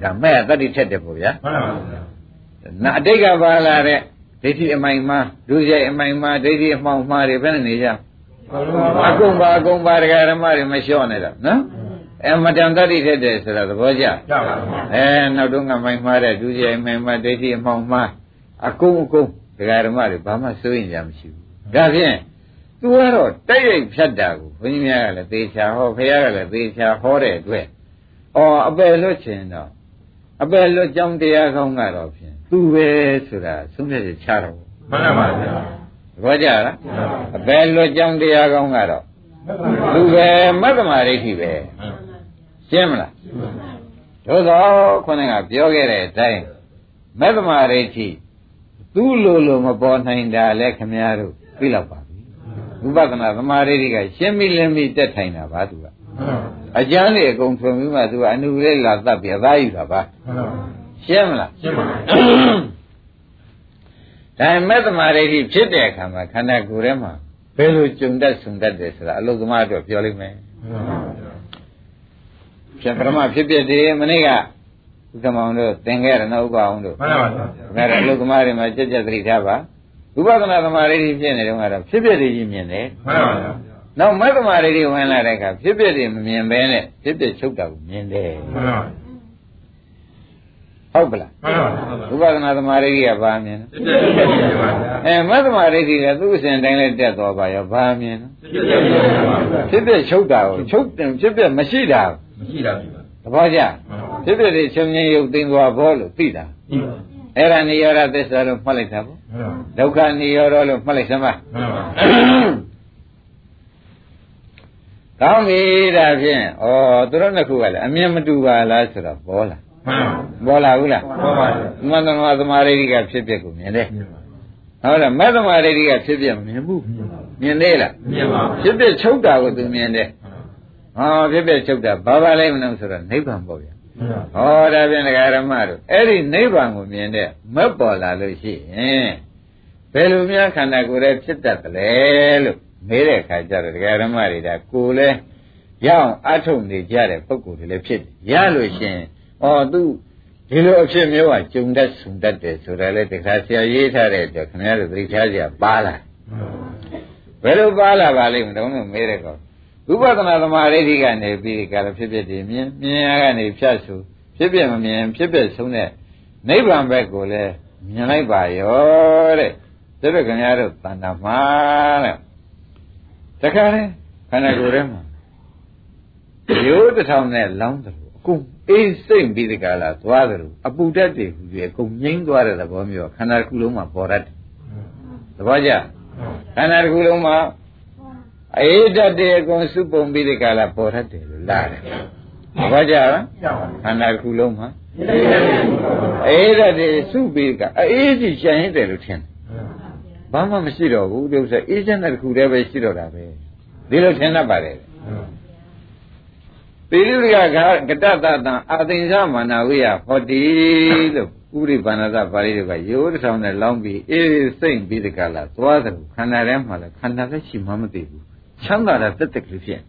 [SPEAKER 3] ဗျာ
[SPEAKER 2] ဒါမဲ့တတ္တိထက်တယ်ပေါ့ဗျာ
[SPEAKER 3] မှန်ပါဗျာ
[SPEAKER 2] နာအတိတ်ကပါလာတဲ့ဒိဋ္ဌိအမိုင်မှာဒုစရိုက်အမိုင်မှာဒိဋ္ဌိအမှောင်မှာတွေဘယ်နဲ့နေကြအကုန်ပါအကုန်ပါဒကာဓမ္မတွေမလျှော့နဲ့တော့နော် အဲမတန်တတ္တိထက်တယ်ဆိုတာသဘောကျ
[SPEAKER 3] ကြပါပါ
[SPEAKER 2] အဲနောက်တုန်းကမိုင်မှာတဲ့ဒုစရိုက်အမိုင်မှာဒိဋ္ဌိအမှောင်မှာအကုန်အကုန်ဒကာဓမ္မတွေဘာမှစိုးရင်ကြမရှိဘူးဒါဖြင့်သူကတော့တိုက်ရိုက်ဖြတ်တာကိုဘုန်းကြီးများကလည်းသေချာဟောဖခင်ကလည်းသေချာဟောတဲ့အတွက်အော်အပယ်လွတ်ချင်တော့အပယ်လွတ်ကြောင်းတရားကောင်းကတော့ဖြင့်သူပဲဆိုတာသုံးဖြတ်ချက်ချတော့ဘူး
[SPEAKER 3] မှန်ပါဗျာ
[SPEAKER 2] သဘောကျလားအပယ်လွတ်ကြောင်းတရားကောင်းကတော့သူပဲမတ္တမာဒိဋ္ဌိပဲ ရှင်းမလားသို့သောခုနကပြောခဲ့တဲ့အတိုင်းမတ္တမာဒိဋ္ဌိသူ့လိုလိုမပေါ်နိုင်တာလဲခမည်းတော်သိလောက်ပါပြီဥပဒနာသမာဓိဋ္ဌိကရှင်းမိလင်းမိတက်ထိုင်တာပါသူကအကျမ်းလေးအကုန်ထွင်ပြီးမှသူကအနုလေးလာတတ်ပြီးအသားယူတာပါရှင်းမလား
[SPEAKER 3] ရှင်းပါ
[SPEAKER 2] ဒါမဲ့သမာဓိဋ္ဌိဖြစ်တဲ့အခါမှာခန္ဓာကိုယ်ထဲမှာဘယ်လိုကြုံတတ်ဆုံတတ်တယ်ဆိုတာအလုသမားအတွက်ပြောလိမ့်မယ် ဖြင့်ပရမဖြစ်ဖြစ်ဒီမနေ့ကဥက္ကမောင်တို့သင်ခဲ့ရနော်ဥပအောင်တို့
[SPEAKER 3] မှန်ပါဗျာ
[SPEAKER 2] ဒါကအလုသမားတွေမှာကြက်ကြက်သတိထားပါဥပဒနာသမာဓိဋ္ဌိဖြစ်နေတုန်းကတော့ဖြစ်ဖြစ်တွေကြီးမြင်တယ်
[SPEAKER 3] မှန်ပါဗျာ
[SPEAKER 2] နောက်မဲ့သမာဓိဋ္ဌိဝင်လာတဲ့အခါဖြစ်ဖြစ်တွေမမြင်ဘဲနဲ့ဖြစ်ဖြစ်ချုပ်တာကိုမြင်တယ်
[SPEAKER 3] မှန်ပါ
[SPEAKER 2] ဟုတ်ပလား
[SPEAKER 3] မှန်ပါ
[SPEAKER 2] ဥပဒနာသမာဓိဋ္ဌိကဘာမြင်လဲ
[SPEAKER 3] စစ်စစ်ဖြစ်နေပါဗျာ
[SPEAKER 2] အဲမဲ့သမာဓိဋ္ဌိကသူ့အစဉ်တိုင်းလဲတက်သွားပါရောဘာမြင်လဲ
[SPEAKER 3] စစ်စစ်ဖြစ်နေပါဗျာ
[SPEAKER 2] ဖြစ်ဖြစ်ချုပ်တာကိုချုပ်တယ်ဖြစ်ဖြစ်မရှိတာကို
[SPEAKER 3] မရှိတာပြီပါ
[SPEAKER 2] သဘောကျ
[SPEAKER 3] မှန်ပါ
[SPEAKER 2] ဖြစ်ဖြစ်တွေချုပ်ငင်းရုပ်သိမ်းသွားဘောလို့သိတာ
[SPEAKER 3] ဒီပါ
[SPEAKER 2] အဲ့ဒါနိရောဓသစ္စာလို့မှတ်လိုက်တာပေါ့ဒုက္ခနိရောဓလို့မှတ်လိုက်စမ်းပါကောင်းပြီဒါဖြင့်ဩသူတို့နှစ်ခုကလည်းအမြင်မတူပါလားဆိုတော့ပေါ်လာပေါ်လာဘူးလားပေါ်ပါဘူးမန္တမသမာဓိကဖြစ်ဖြစ်ကိုမြင်တယ်ဟုတ်လားမသမာဓိကဖြစ်ဖြစ်မြင်ဘူးမြင်သေးလားမြင်ပါဖြစ်ဖြစ်ချုပ်တာကိုသူမြင်တယ် ဟောဖြစ်ဖြစ်ချုပ်တာဘာပါလဲမလို့ဆိုတော့နိဗ္ဗာန်ပေါ့ဗျာဟောဒါဖြင့်ဒကာရမတို့အဲ့ဒီနိဗ္ဗာန်ကိုမြင်တဲ့မက်ပေါ်လာလို့ရှိရင်ဘယ်လိုများခန္ဓာကိုယ်ရဲ့ဖြစ်တတ်တယ်လဲလို့မေးတဲ့အခါကျတော့ဒကာရမတွေဒါကိုယ်လဲရအောင်အထုတ်နေကြတဲ့ပုဂ္ဂိုလ်တွေလည်းဖြစ်တယ်ရလို့ရှိရင်ဩသူဒီလိုအဖြစ်မျိုးကကြုံတတ်ဆုံတတ်တယ်ဆိုတာလေတခါဆရာရေးထားတဲ့အတွက်ခင်ဗျားတို့သိထားကြပါလားဘယ်လိုပါလာပါလိမ့်မလို့မေးတဲ့ကော ဝိပဿနာသမာဓိဋ္ဌိကနေပြီးကြတော့ဖြစ်ဖြစ်ဒီမြင်မြင်ရကနေဖြတ်ဆိုဖြစ်ဖြစ်မမြင်ဖြစ်ဖြစ်ဆုံးတဲ့နိဗ္ဗာန်ဘက်ကိုလည်းမြင်လိုက်ပါရောတဲ့ဒါပေမဲ့ခင်ဗျားတို့တဏ္ဍာမှာတဲ့တခါလေခန္ဓာကိုယ်ထဲမှာရိုးတစ်ထောင်နဲ့လောင်းတယ်လို့အကုန်အေးစိမ့်ပြီးဒီကလာသွားတယ်လို့အပူတက်တွေဟူပြီးအကုန်ငိမ့်သွားတဲ့သဘောမျိုးခန္ဓာတစ်ခုလုံးမှာပေါ်တတ်တယ်သဘောကျခန္ဓာတစ်ခုလုံးမှာ အေးတတ်တဲ့အကုန်စုပုံပြီးဒီကလာပေါ်တတ်တယ်လို့လာတယ်သဘောကျလားခန္ဓာတစ်ခုလုံးမှာအေးတတ်တဲ့စုပြီးကအေးကြီးရှင်းရင်တယ်လို့ထင်တယ်ဘာမှမရှိတော့ဘူးဒီဥစ္စာအေးချမ်းတဲ့တစ်ခုတည်းပဲရှိတော့တာပဲဒီလိုထင်တတ်ပါတယ်ပိရိကကတတတံအာသိဉ္စမာနဝိယဟောတိလို့ဥရိပါဏသပါဠိတွေကရိုးတစ်ထောင်နဲ့လောင်းပြီးအေးစိမ့်ပြီးတကလားသွားတယ်ခန္ဓာထဲမှာလည်းခန္ဓာလည်းရှိမှမသိဘူး ချမ်းသာတာတက်တက်ကလေးဖြစ်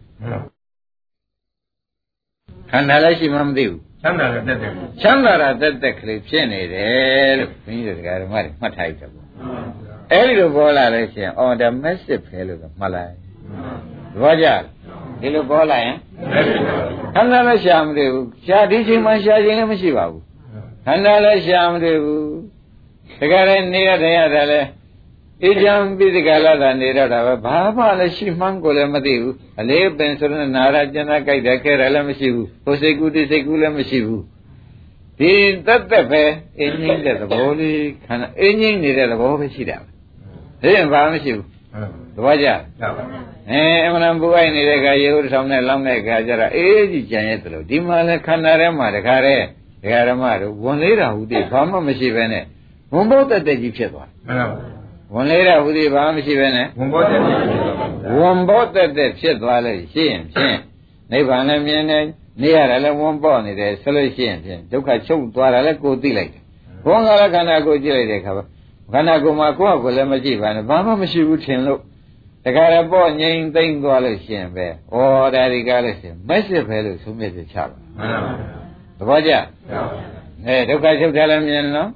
[SPEAKER 2] ခန္ဓာလည်းရှိမှမသိဘူး
[SPEAKER 3] ချမ်းသာတာတက်တက်
[SPEAKER 2] ချမ်းသာတာတက်တက်ကလေးဖြစ်နေတယ်လို့ဘုန်းကြီးတို့ဓမ္မတွေမှတ်ထားကြပါအဲ့ဒီလိုပေါ်လာလို့ရှိရင်အော်ဒါမက်စစ်ပဲလို့မှတ်လိုက်သဘောကျဒီလိုပေါ်လာရင်ခန္ဓာလည်းရှာမတွေ့ဘူးရှာဒီချိန်မှရှာခြင်းလည်းမရှိပါဘူးခန္ဓာလည်းရှာမတွေ့ဘူးတကယ်လည်းနေရတဲ့ရတယ်လဲ အေးချမ်းပြီးဒီကလာတာနေတော့တာပဲဘာမှလည်းရှိမှန်းကိုလည်းမသိဘူးအလေးပင်ဆိုတဲ့နာရကျန်တာကြိုက်တယ်ခဲတယ်လည်းမရှိဘူးဟိုစိတ်ကူးဒီစိတ်ကူးလည်းမရှိဘူးဒီတက်တက်ပဲအင်းငိမ့်တဲ့သဘောလေးခန္ဓာအင်းငိမ့်နေတဲ့သဘောပဲရှိတာဒါရင်ဘာမှမရှိဘူးသဘောကျအဲအမှန်ပူအိုက်နေတဲ့ခါရေဟုတ်ဆောင်နဲ့လောင်းတဲ့ခါကျတော့အေးကြီးကြံရဲ့တလို့ဒီမှာလဲခန္ဓာထဲမှာတခါတည်းဒကာဓမ္မတို့ဝန်လေးတာဟုတိဘာမှမရှိပဲနဲ့ဝန်ဘောတက်တက်ကြီးဖြစ်သွား
[SPEAKER 3] မှန်ပါ
[SPEAKER 2] ဝန်လေးတာဟုတိဘာမှမရှိပဲနဲ့
[SPEAKER 3] ဝန်ဘောတက်တက်
[SPEAKER 2] ဝန်ဘောတက်တက်ဖြစ်သွားလို့ရှိရင်ဖြင့်နိဗ္ဗာန်လည်းမြင်နေနေရတယ်လည်းဝန်ပေါ့နေတယ်ဆိုလို့ရှိရင်ဖြင့်ဒုက္ခချုပ်သွားတာလည်းကိုသိလိုက်တယ်ဘုန်းကလည်းခန္ဓာကိုကြည့်လိုက်တဲ့ခါခန္ဓာကိုယ်မှာကိုယ့်အကိုလည်းမကြည့်ပါနဲ့ဘာမှမရှိဘူးထင်လို့တခါရပေါ့ငြိမ်သိမ့်သွားလို့ရှင်ပဲဩဒါဒီကားလို့ရှင်မက်စစ်ပဲလို့သုံးမြတ်ချပါမှန်ပါသဘောကျအဲဒုက္ခချုပ်တယ်လည်းမြင်နော်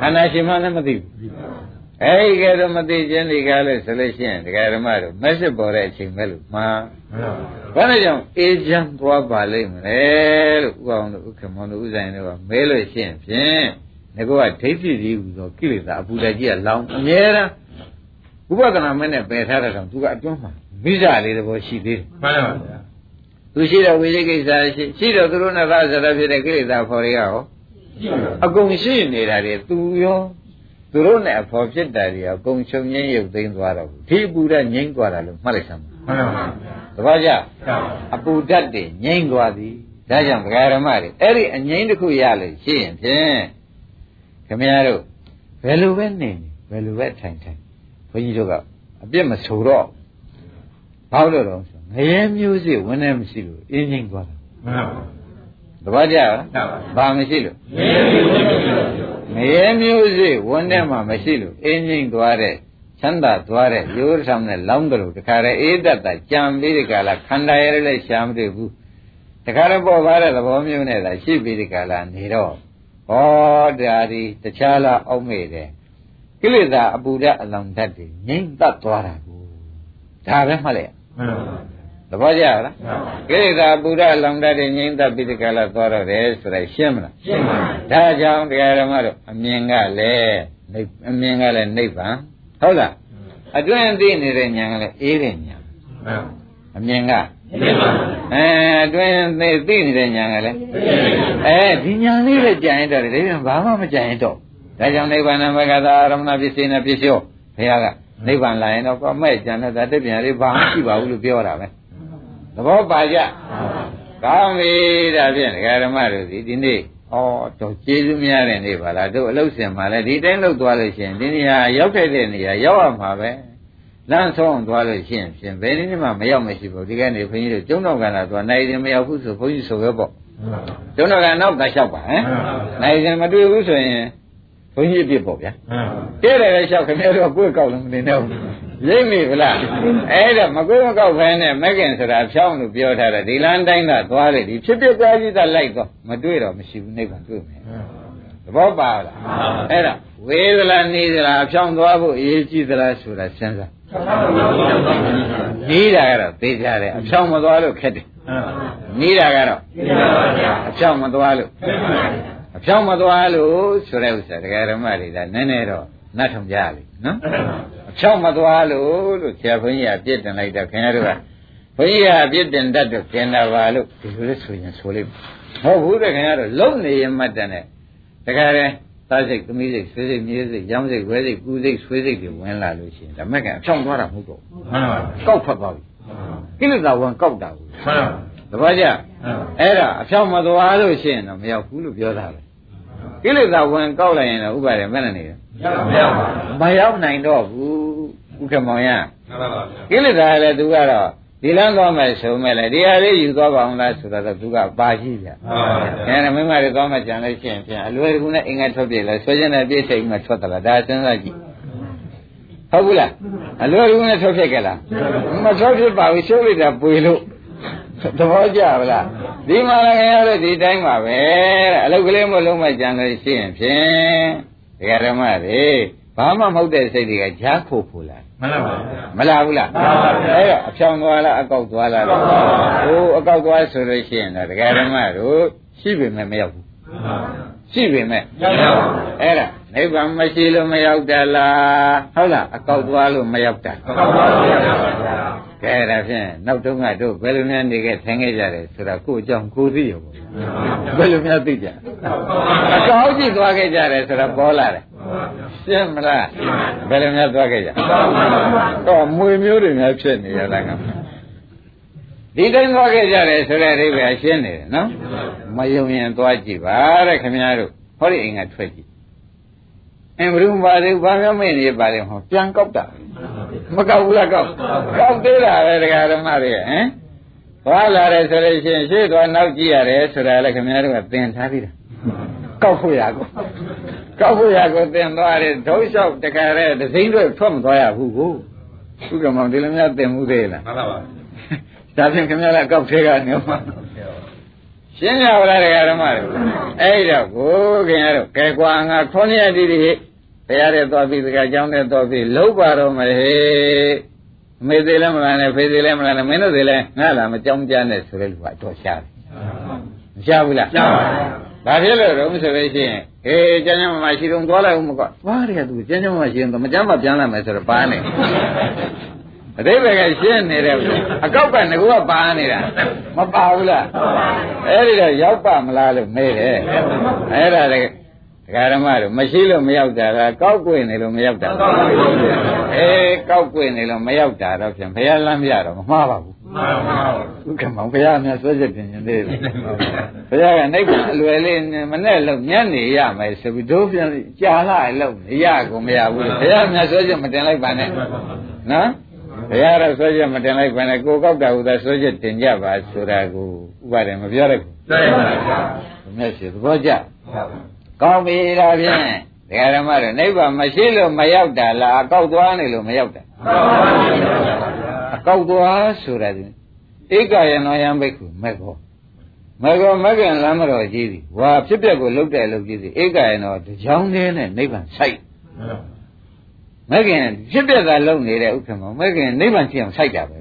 [SPEAKER 2] ခန္ဓာရှင်မှလည်းမသိဘူး အဲဒီကဲတော့မသိခြင်းဒီကားလို့ဆိုလို့ရှိရင်ဒကာဓမ္မတို့မက်စစ်ပေါ်တဲ့အချိန်ပဲလို့မှာဘာလို့ကြောင့်အေးချမ်းသွားပါလိမ့်မလဲလို့ဥအောင်တို့ဥက္ကမောတို့ဥဆိုင်တို့ကမဲလို့ရှိရင်ဖြင့်ငါကဒိဋ္ဌိကြီးဟူသောကိလေသာအပူဓာကြီးကလောင်အမြဲတမ်းဥပဒနာမနဲ့ပယ်ထားတဲ့ကောင်သူကအတွန်းမှာမိစ္ဆာလေးတဘောရှိသေးတယ်
[SPEAKER 3] မှန်ပါဗျာ
[SPEAKER 2] သူရှိတော့ဝိသိကိစ္စရှိရှိတော့သူတို့နဲ့သာဇရဖြစ်တဲ့ကိလေသာဖော်တွေကရောအကုန်ရှိနေတာတွေသူရော သူတို့နဲ့အဖော်ဖြစ်တာတွေအကုန်ချုပ်ငင်းရုပ်သိမ်းသွားတော့ဘူးဒီအပူဓာတ်ငြိမ်းသွားတာလို့မှတ်လိုက်စမ်း
[SPEAKER 3] မှန်ပါဗျာ
[SPEAKER 2] တပည့်ကြအပူဓာတ်တွေငြိမ်းသွားသည်ဒါကြောင့်ဗဂရမတွေအဲ့ဒီအငြိမ်းတစ်ခုရလို့ရှိရင်ဖြင့်ခမရတို့ဘယ်လိုပဲနေနေဘယ်လိုပဲထိုင်ထိုင်ဘုန်းကြီးတို့ကအပြစ်မဆိုတော့ဘာလို့တော့ဆိုငရဲမျိုးစိဝင်နေမရှိလို့အင်းငိမ့်သွားတာမှန်ပါတပတ်ကြလားဘာမရှိလို့ငရဲမျိုးစိ ဝင်နေမှမရှိလို့အင်းငိမ့်သွားတဲ့ချမ်းသာသွားတဲ့ရိုးဆောင်နဲ့လောင်းတယ်လို့တခါတည်းအေးတတ်တာကြံပြီးဒီကလာခန္ဓာရလည်းရှာမတွေ့ဘူးတခါတော့ပေါ်ပါတဲ့သဘောမျိုးနဲ့သာရှိပြီးဒီကလာနေတော့ဟောဒါဒီတခြားလားအောက်မေ့တယ်ကိလေသာအပူဓာတ်အလောင်ဓာတ်တွေငြိမ့်သက်သွားတာကိုဒါပဲမှတ်လိုက် သဘောကျလားကိလေသာပူဓာတ်အလောင်ဓာတ်တွေငြိမ့်သက်ပြီးဒီကလာသွားတော့တယ်ဆိုတော့ရှင်းမလားရှင်းပါပြီဒါကြောင့်တရားဓမ္မတို့အမြင်ကလည်းအမြင်ကလည်းနိဗ္ဗာန်ဟုတ်လားအတွင်းသိနေတဲ့ဉာဏ်ကလည်းအေးတဲ့ဉာဏ်အမြင်ကအဲအတွင်းသိသိနေတဲ့ဉာဏ်ကလည်းအဲဒီဉာဏ်လေးလည်းကြံရတော့တယ်ဒါပြန်ဘာမှမကြံရတော့ဒါကြောင့်နိဗ္ဗာန်မကသာရမဏပစ္စေနပစ္စယောဘုရားကနိဗ္ဗာန်လာရင်တော့ကောမဲ့ကြံတဲ့တပြန်လေးဘာမှရှိပါဘူးလို့ပြောတာပဲသ ဘောပါကြကောင်းပြီဒါဖြင့်ဒကာဓမ္မတို့ဒီဒီနေ့ဩတော့ကျေးဇူးများတဲ့နေ့ပါလားတို့အလုတ်စင်မှာလည်းဒီတိုင်းလုတ်သွားလို့ရှိရင်ဒီနေရာရောက်ခဲ့တဲ့နေရာရောက်ရမှာပဲလမ်းဆုံးသွားလို့ရှိရင်ဖြင့်ဘယ်နည်းမှမရောက်မရှိဘူးဒီကနေ့ဘုန်းကြီးတို့ကျုံတော်ကလာသွားနိုင်တယ်မရောက်ဘူးဆိုဘုန်းကြီးဆိုပဲပေါ့ကျုံတော်ကနောက်ကလျှောက်ပါဟမ်နိုင်တယ်မတွေ့ဘူးဆိုရင်ဘုန်းကြီးအပြစ်ပေါ့ဗျာကဲတယ်လည်းလျှောက်ခင်ဗျားတို့ကကိုယ်ကောက်လို့မနေတော့ဘူး ရိပ်မိဗလားအဲ့ဒါမကွေးမကောက်ဖဲနဲ့မက်ကင်ဆိုတာဖြောင်းလို့ပြောထားတာဒီလမ်းတိုင်းကသွားတယ်ဒီဖြစ်ဖြစ်သွားကြီးသာလိုက်တော့မတွေ့တော့မရှိဘူးနိဗ္ဗာန်တွေ့မယ်သဘောပါလားအဲ့ဒါဝေဒလာနေသလားအဖြောင်းသွားဖို့အရေးကြီးသလားဆိုတာစဉ်းစားနေတာကတော့သိကြတယ်အဖြောင်းမသွားလို့ခက်တယ်နေတာကတော့အဖြောင်းမသွားလို့အဖြောင်းမသွားလို့ဆိုတဲ့ဥစ္စာတရားဓမ္မတွေကနည်းနည်းတော့ နတ်ထုံကြလိမ့်နော်အဖြောင်းမသွားလို့လို့ဆရာဘုန်းကြီးကပြစ်တင်လိုက်တော့ခင်ဗျားတို့ကဘုန်းကြီးကပြစ်တင်တတ်တော့ကျင်တာပါလို့ဒီလိုလဲဆိုရင်ဆိုလိမ့်မယ်ဟုတ်ဘူးတဲ့ခင်ဗျားတို့လုံနေရင်မှတ်တယ်နဲ့တခါတည်းသားစိတ်သမီးစိတ်ဆွေးစိတ်မြေးစိတ်ရောင်းစိတ်ဝဲစိတ်ကူးစိတ်ဆွေးစိတ်တွေဝင်လာလို့ရှိရင်ဒါမဲ့ကအဖြောင်းသွားတာမဟုတ်တော့ဘူးမှန်ပါပါကောက်ဖတ်သွားပြီကိလေသာဝင်ကောက်တာဘူးမှန်ပါတပည့်ကြအဲ့ဒါအဖြောင်းမသွားလို့ရှိရင်တော့မရောက်ဘူးလို့ပြောတာပဲကိလေသာဝင်ကောက်လိုက်ရင်တော့ဥပါဒေမဲ့နေတယ် မရောက်ပါဘူးမရောက်နိုင်တော့ဘူးဥက္ကမောင်ရမှန်ပါပါကိလေသာလည်းသူကတော့ဒီလမ်းသွားမယ်ဆိုမဲ့လေဒီဟာလေးယူသွားပါအောင်လားဆိုတော့သူကပါရှိပြ။အဲဒါမိမတွေသွားမှကြံလို့ရှိရင်ဖြင့်အလွယ်တကူနဲ့အင်္ဂါထွက်ပြလဲဆွေးကျင်တဲ့ပြည့်စိတ်မှထွက်သလားဒါစဉ်းစားကြည့်။ဟုတ်ဘူးလား။အလွယ်တကူနဲ့ထွက်ဖြစ်ကြလား။မထွက်ဖြစ်ပါဘူးရှုပ်လိုက်တာပွေလို့သဘောကျပါလား။ဒီမှာလည်းခင်ဗျားတို့ဒီတိုင်းပါပဲတဲ့အလုတ်ကလေးမလုံးမှကြံလို့ရှိရင်ဖြင့် ဒကာဓမ္မတွေဘာမှမဟုတ်တဲ့စိတ်တွေကဈာခိုဖို့လား
[SPEAKER 3] မှန်ပါပါ
[SPEAKER 2] မလားဘူးလားမှန်ပါပါအဲ့တော့အဖြောင်းသွားလားအကောက်သွားလားဟိုအကောက်သွားဆိုလို့ရှိရင်တော့ဒကာဓမ္မတို့ရှိပေမဲ့မရောက်ဘူးရှိပေမဲ့မရောက်ပါဘူးအဲ့ဒါနိဗ္ဗာန်မရှိလို့မရောက်တာလားဟုတ်လားအကောက်သွားလို့မရောက်တာအကောက်သွားလို့မရောက်ပါဘူး ကဲဒါဖြင့်နောက်တုန်းကတို့ဘယ်လိုများနေခဲ့ထိုင်ခဲ့ကြတယ်ဆိုတော့ကိုယ့်အကြောင်းကိုသိရောဘယ်လိုများသိကြအကောက်ကြည့်သွားခဲ့ကြတယ်ဆိုတော့ပေါ်လာတယ်ရှင်းမလားဘယ်လိုများသွားခဲ့ကြတော့မွေမျိုးတွေများဖြစ်နေရလားကဒီတိုင်းသွားခဲ့ကြတယ်ဆိုတဲ့အဓိပ္ပာယ်ရှင်းနေတယ်နော်မယုံရင်သွားကြည့်ပါတဲ့ခင်ဗျားတို့ဟောဒီအိမ်ကထွက်ကြည့်အင်းဘုရင်ပါသေးဘာမှမနေပါလေဟောပြန်ကောက်တာ မကောက်ဘူးလားကောက်ကောက်သေးတာပဲတရားဓမ္မတွေဟမ်သွားလာတယ်ဆိုလို့ရှိရင်ရှေ့သွားနောက်ကြည့်ရတယ်ဆိုတာလည်းခင်ဗျားတို့ကသင်ထားပြီးတာကောက်ဖို့ရကောကောက်ဖို့ရကိုသင်သွားတယ်ဒုလျှောက်တခါရဲဒစိမ့်တွေထွက်မသွားရဘူးကိုဥက္ကမောင်ဒီလိုများသင်မှုသေးလားမှန်ပါပါဒါဖြင့်ခင်ဗျားလည်းကောက်သေးကနေမှာရှင်းရပါလားတရားဓမ္မတွေအဲ့တော့ကိုခင်ဗျားတို့ကဲကွာငါခေါင်းရည်တည်း ဘုရားတဲ့သွားပြီးတကယ်ကြောင်းတဲ့သွားပြီးလုံးပါတော့မယ်ဟေးအမေသေးလည်းမလာနဲ့ဖေသေးလည်းမလာနဲ့မင်းတို့သေးလည်းငါလာမကြောင်းကြနဲ့ဆိုတဲ့လူကတော့ရှားတယ်မရှားဘူးလားရှားပါဘူးဒါဖြစ်လို့တော့ဆိုလို့ရှိရင်အေးကျမ်းကျမ်းမှာရှိတော့သွားလိုက်ဦးမကွာသွားတယ်ကသူကျမ်းကျမ်းမှာရှိရင်တော့မကျမ်းမှာပြန်လာမယ်ဆိုတော့ပါနေအတိပ္ပယ်ကရှင်းနေတယ်အကောက်ကငကူကပါနေတာမပါဘူးလားအဲ့ဒီတော့ရောက်ပါမလားလို့မေးတယ်အဲ့ဒါလည်း ဒကာဓမ္မတို့မရှိလို့မရောက်တာကကောက်ကွေနေလို့မရောက်တာအေးကောက်ကွေနေလို့မရောက်တာတော့ဖြင့်ဘုရားလမ်းပြတော့မမှားပါဘူးမှန်ပါဘူးဥက္ကမောင်ဘုရားများဆွဲချက်တင်ရင်သေးတယ်ဘုရားကနိုင်အလွယ်လေးမနဲ့လို့ညနေရမယ်ဆိုပြီးတို့ပြန်ကြာလာလို့ရကုန်မရဘူးဘုရားများဆွဲချက်မတင်လိုက်ပါနဲ့နော်ဘုရားတော့ဆွဲချက်မတင်လိုက်ပါနဲ့ကိုကောက်တာဥသာဆွဲချက်တင်ကြပါဆိုတာကိုဥပါဒေမပြောရဘူးသိပါပါဘုရားမြတ်ရှိသဘောကျ ကောင်းပြီဒါဖြင့်ဒကာဓမ္မတို့နိဗ္ဗာန်မရှိလို့မရောက်တာလားအကောက်သွားနေလို့မရောက်တာအကောက်သွားဆိုတာဒီဧကယနောယံဘိက္ခုမက်ကောမက်ကောမက်ကံလမ်းမတော်ကြီးသည်ဝါဖြစ်ပျက်ကိုလုတ်တဲ့လုတ်ကြီးသည်ဧကယနောတကြောင်းသေးနဲ့နိဗ္ဗာန်ဆိုင်မက်ကင်ဖြစ်ပျက်ကလုံနေတဲ့ဥက္ကမမက်ကင်နိဗ္ဗာန်ဖြစ်အောင်ဆိုင်တာပဲ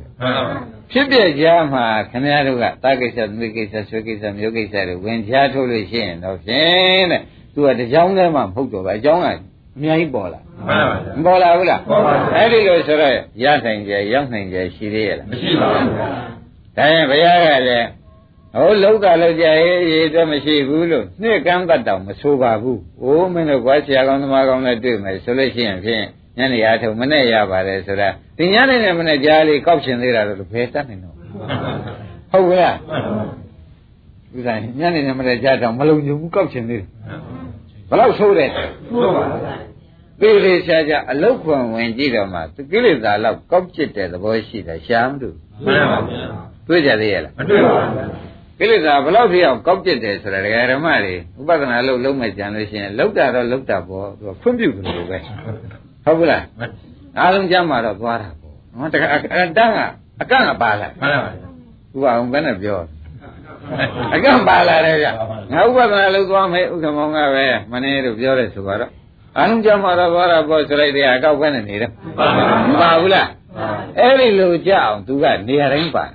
[SPEAKER 2] ဖြစ်ပျက်ကြားမှာခင်ဗျားတို့ကတာကိစ္စသမီးကိစ္စဆွေကိစ္စမျိုးကိစ္စတွေဝင်ချားထုတ်လို့ရှိရင်တော့ဖြင့်တဲ့ သူကတကြောင်းတည်းမှမဟုတ်တော့ဘူးအကြောင်းကအများကြီးပေါ်လာမပေါ်လာဘူးလားအဲ့ဒီလိုဆိုတော့ရနိုင်ကြရောက်နိုင်ကြရှိသေးရဲ့လားမရှိပါဘူးဒါရင်ဘုရားကလည်းဟိုလောက်တာလောက်ကြရေးရေးတော့မရှိဘူးလို့နှစ်ကမ်းတတ်တောင်မဆိုပါဘူး။အိုးမင်းတို့ကွာဆရာကောင်းသမားကောင်းနဲ့တွေ့မယ်ဆိုလို့ရှိရင်ဖြင့်ညနေအားထုတ်မနဲ့ရပါတယ်ဆိုတာဒီညနေနဲ့မနဲ့ကြားလေးကောက်ရှင်သေးတာလို့ဘယ်တတ်နိုင်တော့ဟုတ်ကဲ့ဥစားညနေနဲ့မနဲ့ကြားတော့မလုံခြုံဘူးကောက်ရှင်သေးတယ် ဘယ်လောက်ဆိုးတယ်
[SPEAKER 3] ဟုတ်ပါဘူး
[SPEAKER 2] သေးသေးချာချာအလုတ်ခွန်ဝင်ကြည့်တော့မှကိလေသာလောက်ကောက်ကျစ်တဲ့သဘောရှိတယ်ရှားမလို့
[SPEAKER 3] မှန်ပါဗျာ
[SPEAKER 2] တွေ့ကြသေးရဲ့လား
[SPEAKER 3] မတွေ့ပါဘူး
[SPEAKER 2] ကိလေသာဘယ်လောက်ထိအောင်ကောက်ကျစ်တယ်ဆိုတာဒကာဓမ္မတွေဥပဒနာလို့လုံးမဲ့ကြံလို့ရှိရင်လောက်တာတော့လောက်တာပေါ့သူကခွင့်ပြုတယ်လို့ပဲဟုတ်ဘူးလားအားလုံးကြမ်းမှာတော့သွားတာပေါ့နော်တခါအတန်းကအကန့်ကပါလာ
[SPEAKER 3] မှန်ပါဗျာ
[SPEAKER 2] ဥပအောင်ဘယ်နဲ့ပြော အကန့်ပါလာတယ်ဗျငါဥပဒနာလို့သွားမယ်ဥက္ကမောင်ကပဲမနေလို့ပြောတယ်ဆိုတော့အားလုံးကြမ်းမှာတော့သွားတာပေါ့ဆိုလိုက်တယ်အကောက်ပဲနဲ့နေတယ်မပါဘူးလားအဲ့ဒီလိုကြအောင်သူကနေရာတိုင်းပါတယ်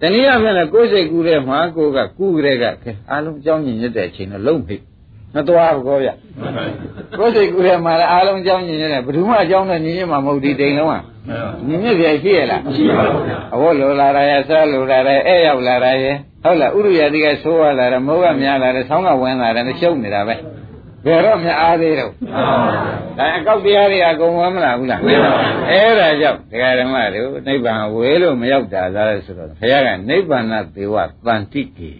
[SPEAKER 2] တနည်းအားဖြင့်လည်းကိုယ်စိတ်ကူးတဲ့မှာကိုယ်ကကူးကြတဲ့ကခဲအားလုံးကြောင်းညင်ညွတ်တဲ့အချိန်တော့လုံးဖိမသွားဘူးကောဗျကိုယ်စိတ်ကူးတဲ့မှာလည်းအားလုံးကြောင်းညင်ညွတ်တဲ့ဘယ်သူမှအကြောင်းနဲ့ညင်ညွတ်မှာမဟုတ်ဒီတိမ်လုံးကညင်ညွတ်ပြရှိရလား
[SPEAKER 3] ရှိပါဘူးဗျာ
[SPEAKER 2] အဝတ်လိုလာရရဲ့ဆဲလိုလာရဲအဲ့ရောက်လာရရဲ့ ဟုတ်လားဥရိယတိကဆိုးရလာတယ်မိုးကများလာတယ်ဆောင်းကဝင်လာတယ်ရှုပ်နေတာပဲဘယ်တော့မှအားသေးတော့ဒါအကောက်တရားတွေအကုန်ဝမ်းမလာဘူးလားအဲ့ဒါကြောင့်ဒကာဓမ္မတို့နိဗ္ဗာန်ဝေလို့မရောက်တာလားဆိုတော့ဘုရားကနိဗ္ဗာန်သေဝတန်တိကေ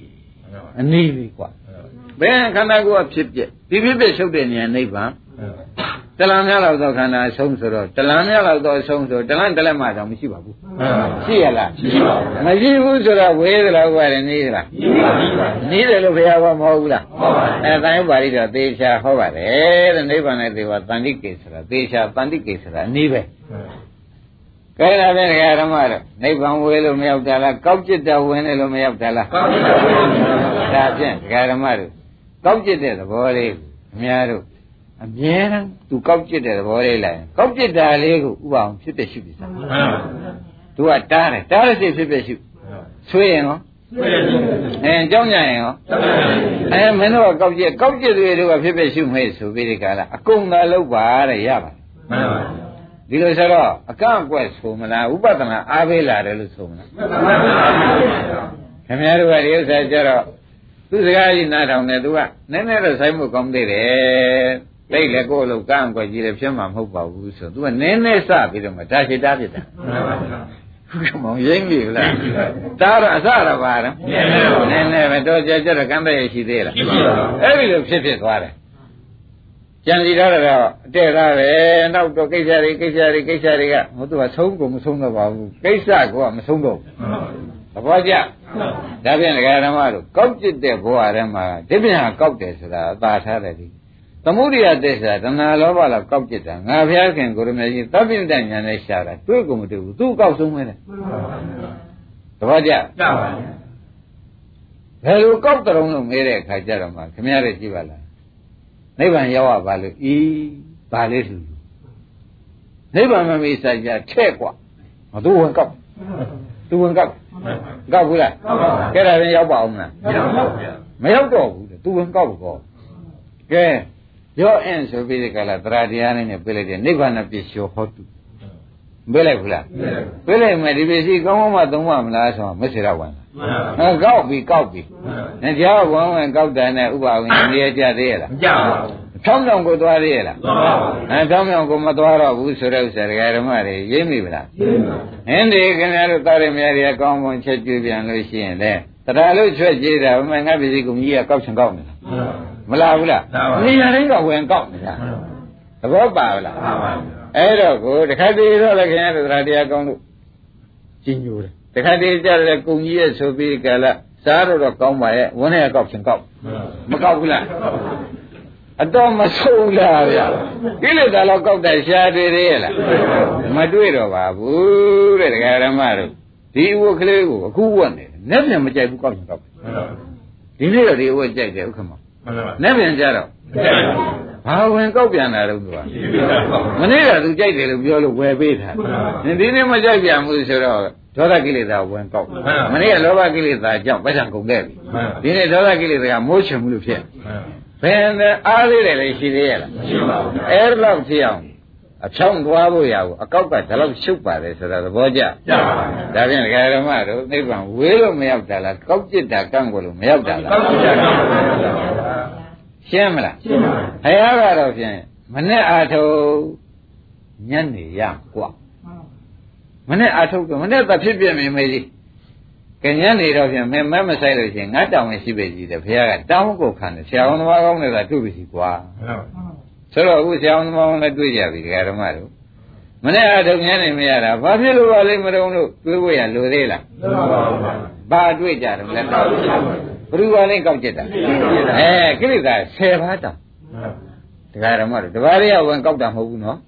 [SPEAKER 2] အနည်းပဲကွာဘယ်ခန္ဓာကိုယ်ကဖြစ်ဖြစ်ဒီဖြစ်ဖြစ်ရှုပ်တဲ့ဉာဏ်နိဗ္ဗာန် တလန်းများလောက်သောခန္ဓာအဆုံးဆိုတော့တလန်းများလောက်သောအဆုံးဆိုတလန်းတလက်မှတော့မရှိပါဘူးရှိရလား
[SPEAKER 3] ရှိပါဘူး
[SPEAKER 2] မရှိဘူးဆိုတော့ဝေးသလားဝယ်တယ်နေသလား
[SPEAKER 3] ရှိပါဘူး
[SPEAKER 2] နေတယ်လို့ဘုရားကမဟုတ်ဘူးလား
[SPEAKER 3] ဟုတ်ပါဘူး
[SPEAKER 2] အဲတန်ရုပ်ပါဠိတော်သေချာဟောပါတယ်တဲ့နိဗ္ဗာန်နဲ့သေဝတန်တိကေဆိုတာသေချာတန်တိကေဆိုတာအနည်းပဲကဲဒါဖြင့်ဒကာဓမ္မတို့နိဗ္ဗာန်ဝေးလို့မရောက်တာလားကောက်ကျစ်တာဝင်တယ်လို့မရောက်တာလား
[SPEAKER 3] ကောင်းပြီပါဗျာ
[SPEAKER 2] ဒါဖြင့်ဒကာဓမ္မတို့ကောက်ကျစ်တဲ့သဘောလေးကိုအများတို့ အမြဲတမ်းသူကောက်ကျစ်တဲ့သဘောလေးလိုက်ရင်ကောက်ကျစ်တာလေးကိုဥပအောင်ဖြစ်တဲ့ရှိပြီစား
[SPEAKER 3] မှန်ပါဗျာ
[SPEAKER 2] သူကတားတယ်တားတဲ့စိတ်ဖြစ်ဖြစ်ရှိဆွေးရင်ရော
[SPEAKER 3] တွေ့တယ်ရှိတယ်
[SPEAKER 2] အဲကြောင်းကြရင်ရော
[SPEAKER 3] သတ်တယ်
[SPEAKER 2] အဲမင်းတို့ကကောက်ကျစ်ကောက်ကျစ်တွေတို့ကဖြစ်ဖြစ်ရှုမေးဆိုပြီးဒီကလာအကုန်သာလောက်ပါတဲ့ရပါ
[SPEAKER 3] မှန်ပါဗျာ
[SPEAKER 2] ဒီလိုဆိုတော့အကန့်အကွက်ဆိုမလားဥပဒနာအားပေးလာတယ်လို့ဆိုမလား
[SPEAKER 3] မှန်ပါဗျာ
[SPEAKER 2] ခင်ဗျားတို့ကဒီဥစ္စာကြတော့သူစကားကြီးနားထောင်တယ်သူကနည်းနည်းတော့ဆိုင်မှုကောင်းသေးတယ် သိလေကိုယ်လို့ကန့်အကွက်ကြီးလည်းဖြစ်မှာမဟုတ်ပါဘူးဆိုသူကနည်းနည်းစပြီးတော့မှဒါရှိတာဖြစ်တာ
[SPEAKER 3] မှန်ပါဗျာ
[SPEAKER 2] ဘုမောင်ရင်းပြီလားဒါတော့အစတော့ပါတော့
[SPEAKER 3] နည်းနည်းပါ
[SPEAKER 2] နည်းနည်းပဲတော့ကြကြတော့ကမ်းတဲ့ရရှိသေးလား
[SPEAKER 3] ရှိပါဘူး
[SPEAKER 2] အဲ့ဒီလိုဖြစ်ဖြစ်သွားတယ်ကြံစီထားတာတော့အတဲ့သားပဲနောက်တော့ကိစ္စတွေကိစ္စတွေကိစ္စတွေကဟိုသူကဆုံးကုန်မဆုံးတော့ပါဘူးကိစ္စကမဆုံးတော့ဘူး
[SPEAKER 3] မှန်ပါဗျာ
[SPEAKER 2] သဘောကျဒါဖြင့်ဒကာဓမ္မတို့ကောက်ကျစ်တဲ့ဘဝထဲမှာဒီပြန်ကောက်တယ်ဆိုတာအသာထားတယ်ဒီ သမုဒိယသစ္စာတဏှာလောဘလောက်ကောက်ကျစ်တာငါဘုရားခင်ကိုရမေကြီးသဗ္ဗညတညာနဲ့ရှာတာတွေ့ကုန်မတွေ့ဘူးသူ့ကောက်ဆုံးပဲလေ
[SPEAKER 3] မှန်ပါဗျာ
[SPEAKER 2] သဘောကျ
[SPEAKER 3] ကြပါဗျာ
[SPEAKER 2] ဘယ်လိုကောက်တုံးလို့မေးတဲ့အခါကျတော့မှခင်ဗျားတို့ကြည့်ပါလားနိဗ္ဗာန်ရောက်ရပါလို့ဤဘာလေးလူနိဗ္ဗာန်မမေးစားကြထဲ့กว่าမသူဝင်ကောက်သူဝင်ကောက်ကောက်ဘူးလား
[SPEAKER 3] ကောက်ပါဗျာ
[SPEAKER 2] ကဲဒါရင်ရောက်ပါအောင်မလား
[SPEAKER 3] မရောက်ပါဗျာ
[SPEAKER 2] မရောက်တော့ဘူးတဲ့သူဝင်ကောက်ကောကဲ ရောအင်းဆိုပြီးဒီကလာသရတရားနဲ့ပြလိုက်တယ်နိဗ္ဗာန်ပစ္စယောဟောတုပြလိုက်ဘူးလားပြလိုက်မယ်ဒီပစ္စည်းကောင်းကောင်းမှသုံးပါမလားဆိုတော့မစ္ဆေရဝန်
[SPEAKER 3] မှန်ပါဗျာ
[SPEAKER 2] အဲကောက်ပြီးကောက်ပြီးငါကြောက်ဝမ်းဝင်ကောက်တယ်နဲ့ဥပဝင်နေရကြသေးရလား
[SPEAKER 3] မကြပါဘူး
[SPEAKER 2] ဖြောင်းဖြောင်းကိုသွားသေးရလား
[SPEAKER 3] သွားပါဘူး
[SPEAKER 2] အဲဖြောင်းဖြောင်းကိုမသွားတော့ဘူးဆိုတဲ့ဥစ္စာဒကာဓမ္မတွေရိပ်မိဗလား
[SPEAKER 3] ရှင်းပါ
[SPEAKER 2] ဟင်းဒီခင်ဗျားတို့တာရမြတွေကကောင်းကောင်းချက်ကျွေးပြန်လို့ရှိရင်လေတရားလို့ချွတ်ကြည့်တာဘယ်မှငါပစ္စည်းကုန်ကြီးကကောက်ချင်ကောက်နေတာ
[SPEAKER 3] မှန်ပါ
[SPEAKER 2] မလားဘူးလား
[SPEAKER 3] မှန်ပါ
[SPEAKER 2] နေရာတိုင်းကဝင်ကောက်နေတာ
[SPEAKER 3] မှန်
[SPEAKER 2] သဘောပါလား
[SPEAKER 3] ပါပါ
[SPEAKER 2] အဲ့တော့ကိုတခါတည်းတော့လည်းခင်ဗျားတို့တရားတရားကောင်းလို့ကျင်းညိုတယ်တခါတည်းကြတယ်ကုန်ကြီးရဲ့ဆိုပြီးကြလားစားတော့တော့ကောင်းပါရဲ့ဝန်းထဲကကောက်ချင်ကောက်မကောက်ဘူးလားအတော့မဆုံးလားဗျာကိလေသာတော့ကောက်တယ်ရှားတွေ့သေးရဲ့လားမတွေ့တော့ပါဘူးတဲ့ဒကာရမတို့ဒီအဝတ်ကလေးကိုအခုဝတ်နေတယ်လက်ပြန်မကြိုက်ဘူးကောက်ရင်ကောက်တယ်ဒီနေ့တော့ဒီအဝတ်ကြိုက်တယ်ဥက္ကမ
[SPEAKER 3] မှန်ပါ
[SPEAKER 2] လက်ပြန်ကြတော့ဘာဝင်ကောက်ပြန်တာတော့သူကမနေ့ကသူကြိုက်တယ်လို့ပြောလို့ဝယ်ပေးတာဒီနေ့မကြိုက်ပြန်ဘူးဆိုတော့ဒေါသကိလေသာဝင်ကောက်မနေ့ကလောဘကိလေသာကြောင့်ပတ်စံကုန်ခဲ့ပြီဒီနေ့ဒေါသကိလေသာကမိုးချင်မှုလို့ဖြစ်ဘယ်နဲ့အားလေးတယ်လေရှိသေးရဲ့လား
[SPEAKER 3] ရှိပါဘူး
[SPEAKER 2] အဲ့လောက်ဖြစ်အောင်အဖြောင်းသွားဖို့ရကိုအကောက်ကဒါလောက်ရှုပ်ပါတယ်ဆိုတာသဘောကျ
[SPEAKER 3] ကြပါပါ
[SPEAKER 2] ဒါဖြင့်ဒကာဓမ္မတို့နိဗ္ဗာန်ဝေးလို့မရောက်တာလားကောက်จิตတာကန့်ကိုလို့မရောက်တာလား
[SPEAKER 3] ကောက်ကြပါပါ
[SPEAKER 2] ရှင်းမလား
[SPEAKER 3] ရှင်းပါ
[SPEAKER 2] ဘုရားကတော့ဖြင့်မနဲ့အာထုညနေရกว่าမနဲ့အာထုကမနဲ့သဖြစ်ပြမြင်မေးကြီးကညနေတော့ဖြင့်မမဲမဆိုင်လို့ရှိရင်ငါတောင်းဝင်ရှိပဲကြီးတယ်ဘုရားကတောင်းကိုခံတယ်ဆရာဝန်သမားကောင်းတွေကတွေ့ပြီစီကွာဆိုတော့အခုဆရာဝန်သမားကောင်းလည်းတွေ့ကြပြီဒကာဓမ္မတို့မနဲ့အာထုညနေမရတာဘာဖြစ်လို့ပါလိမ့်မတော်လို့တွေးဖို့ရလိုသေးလားဘာတွေ့ကြတယ်လဲ ဘယ်သူကလည်းကောက်ကြက်တာအဲကိလေသာ10ပါးတောင်တရားဓမ္မတို့တပါးရဝင်ကောက်တာမဟုတ်ဘူးနော်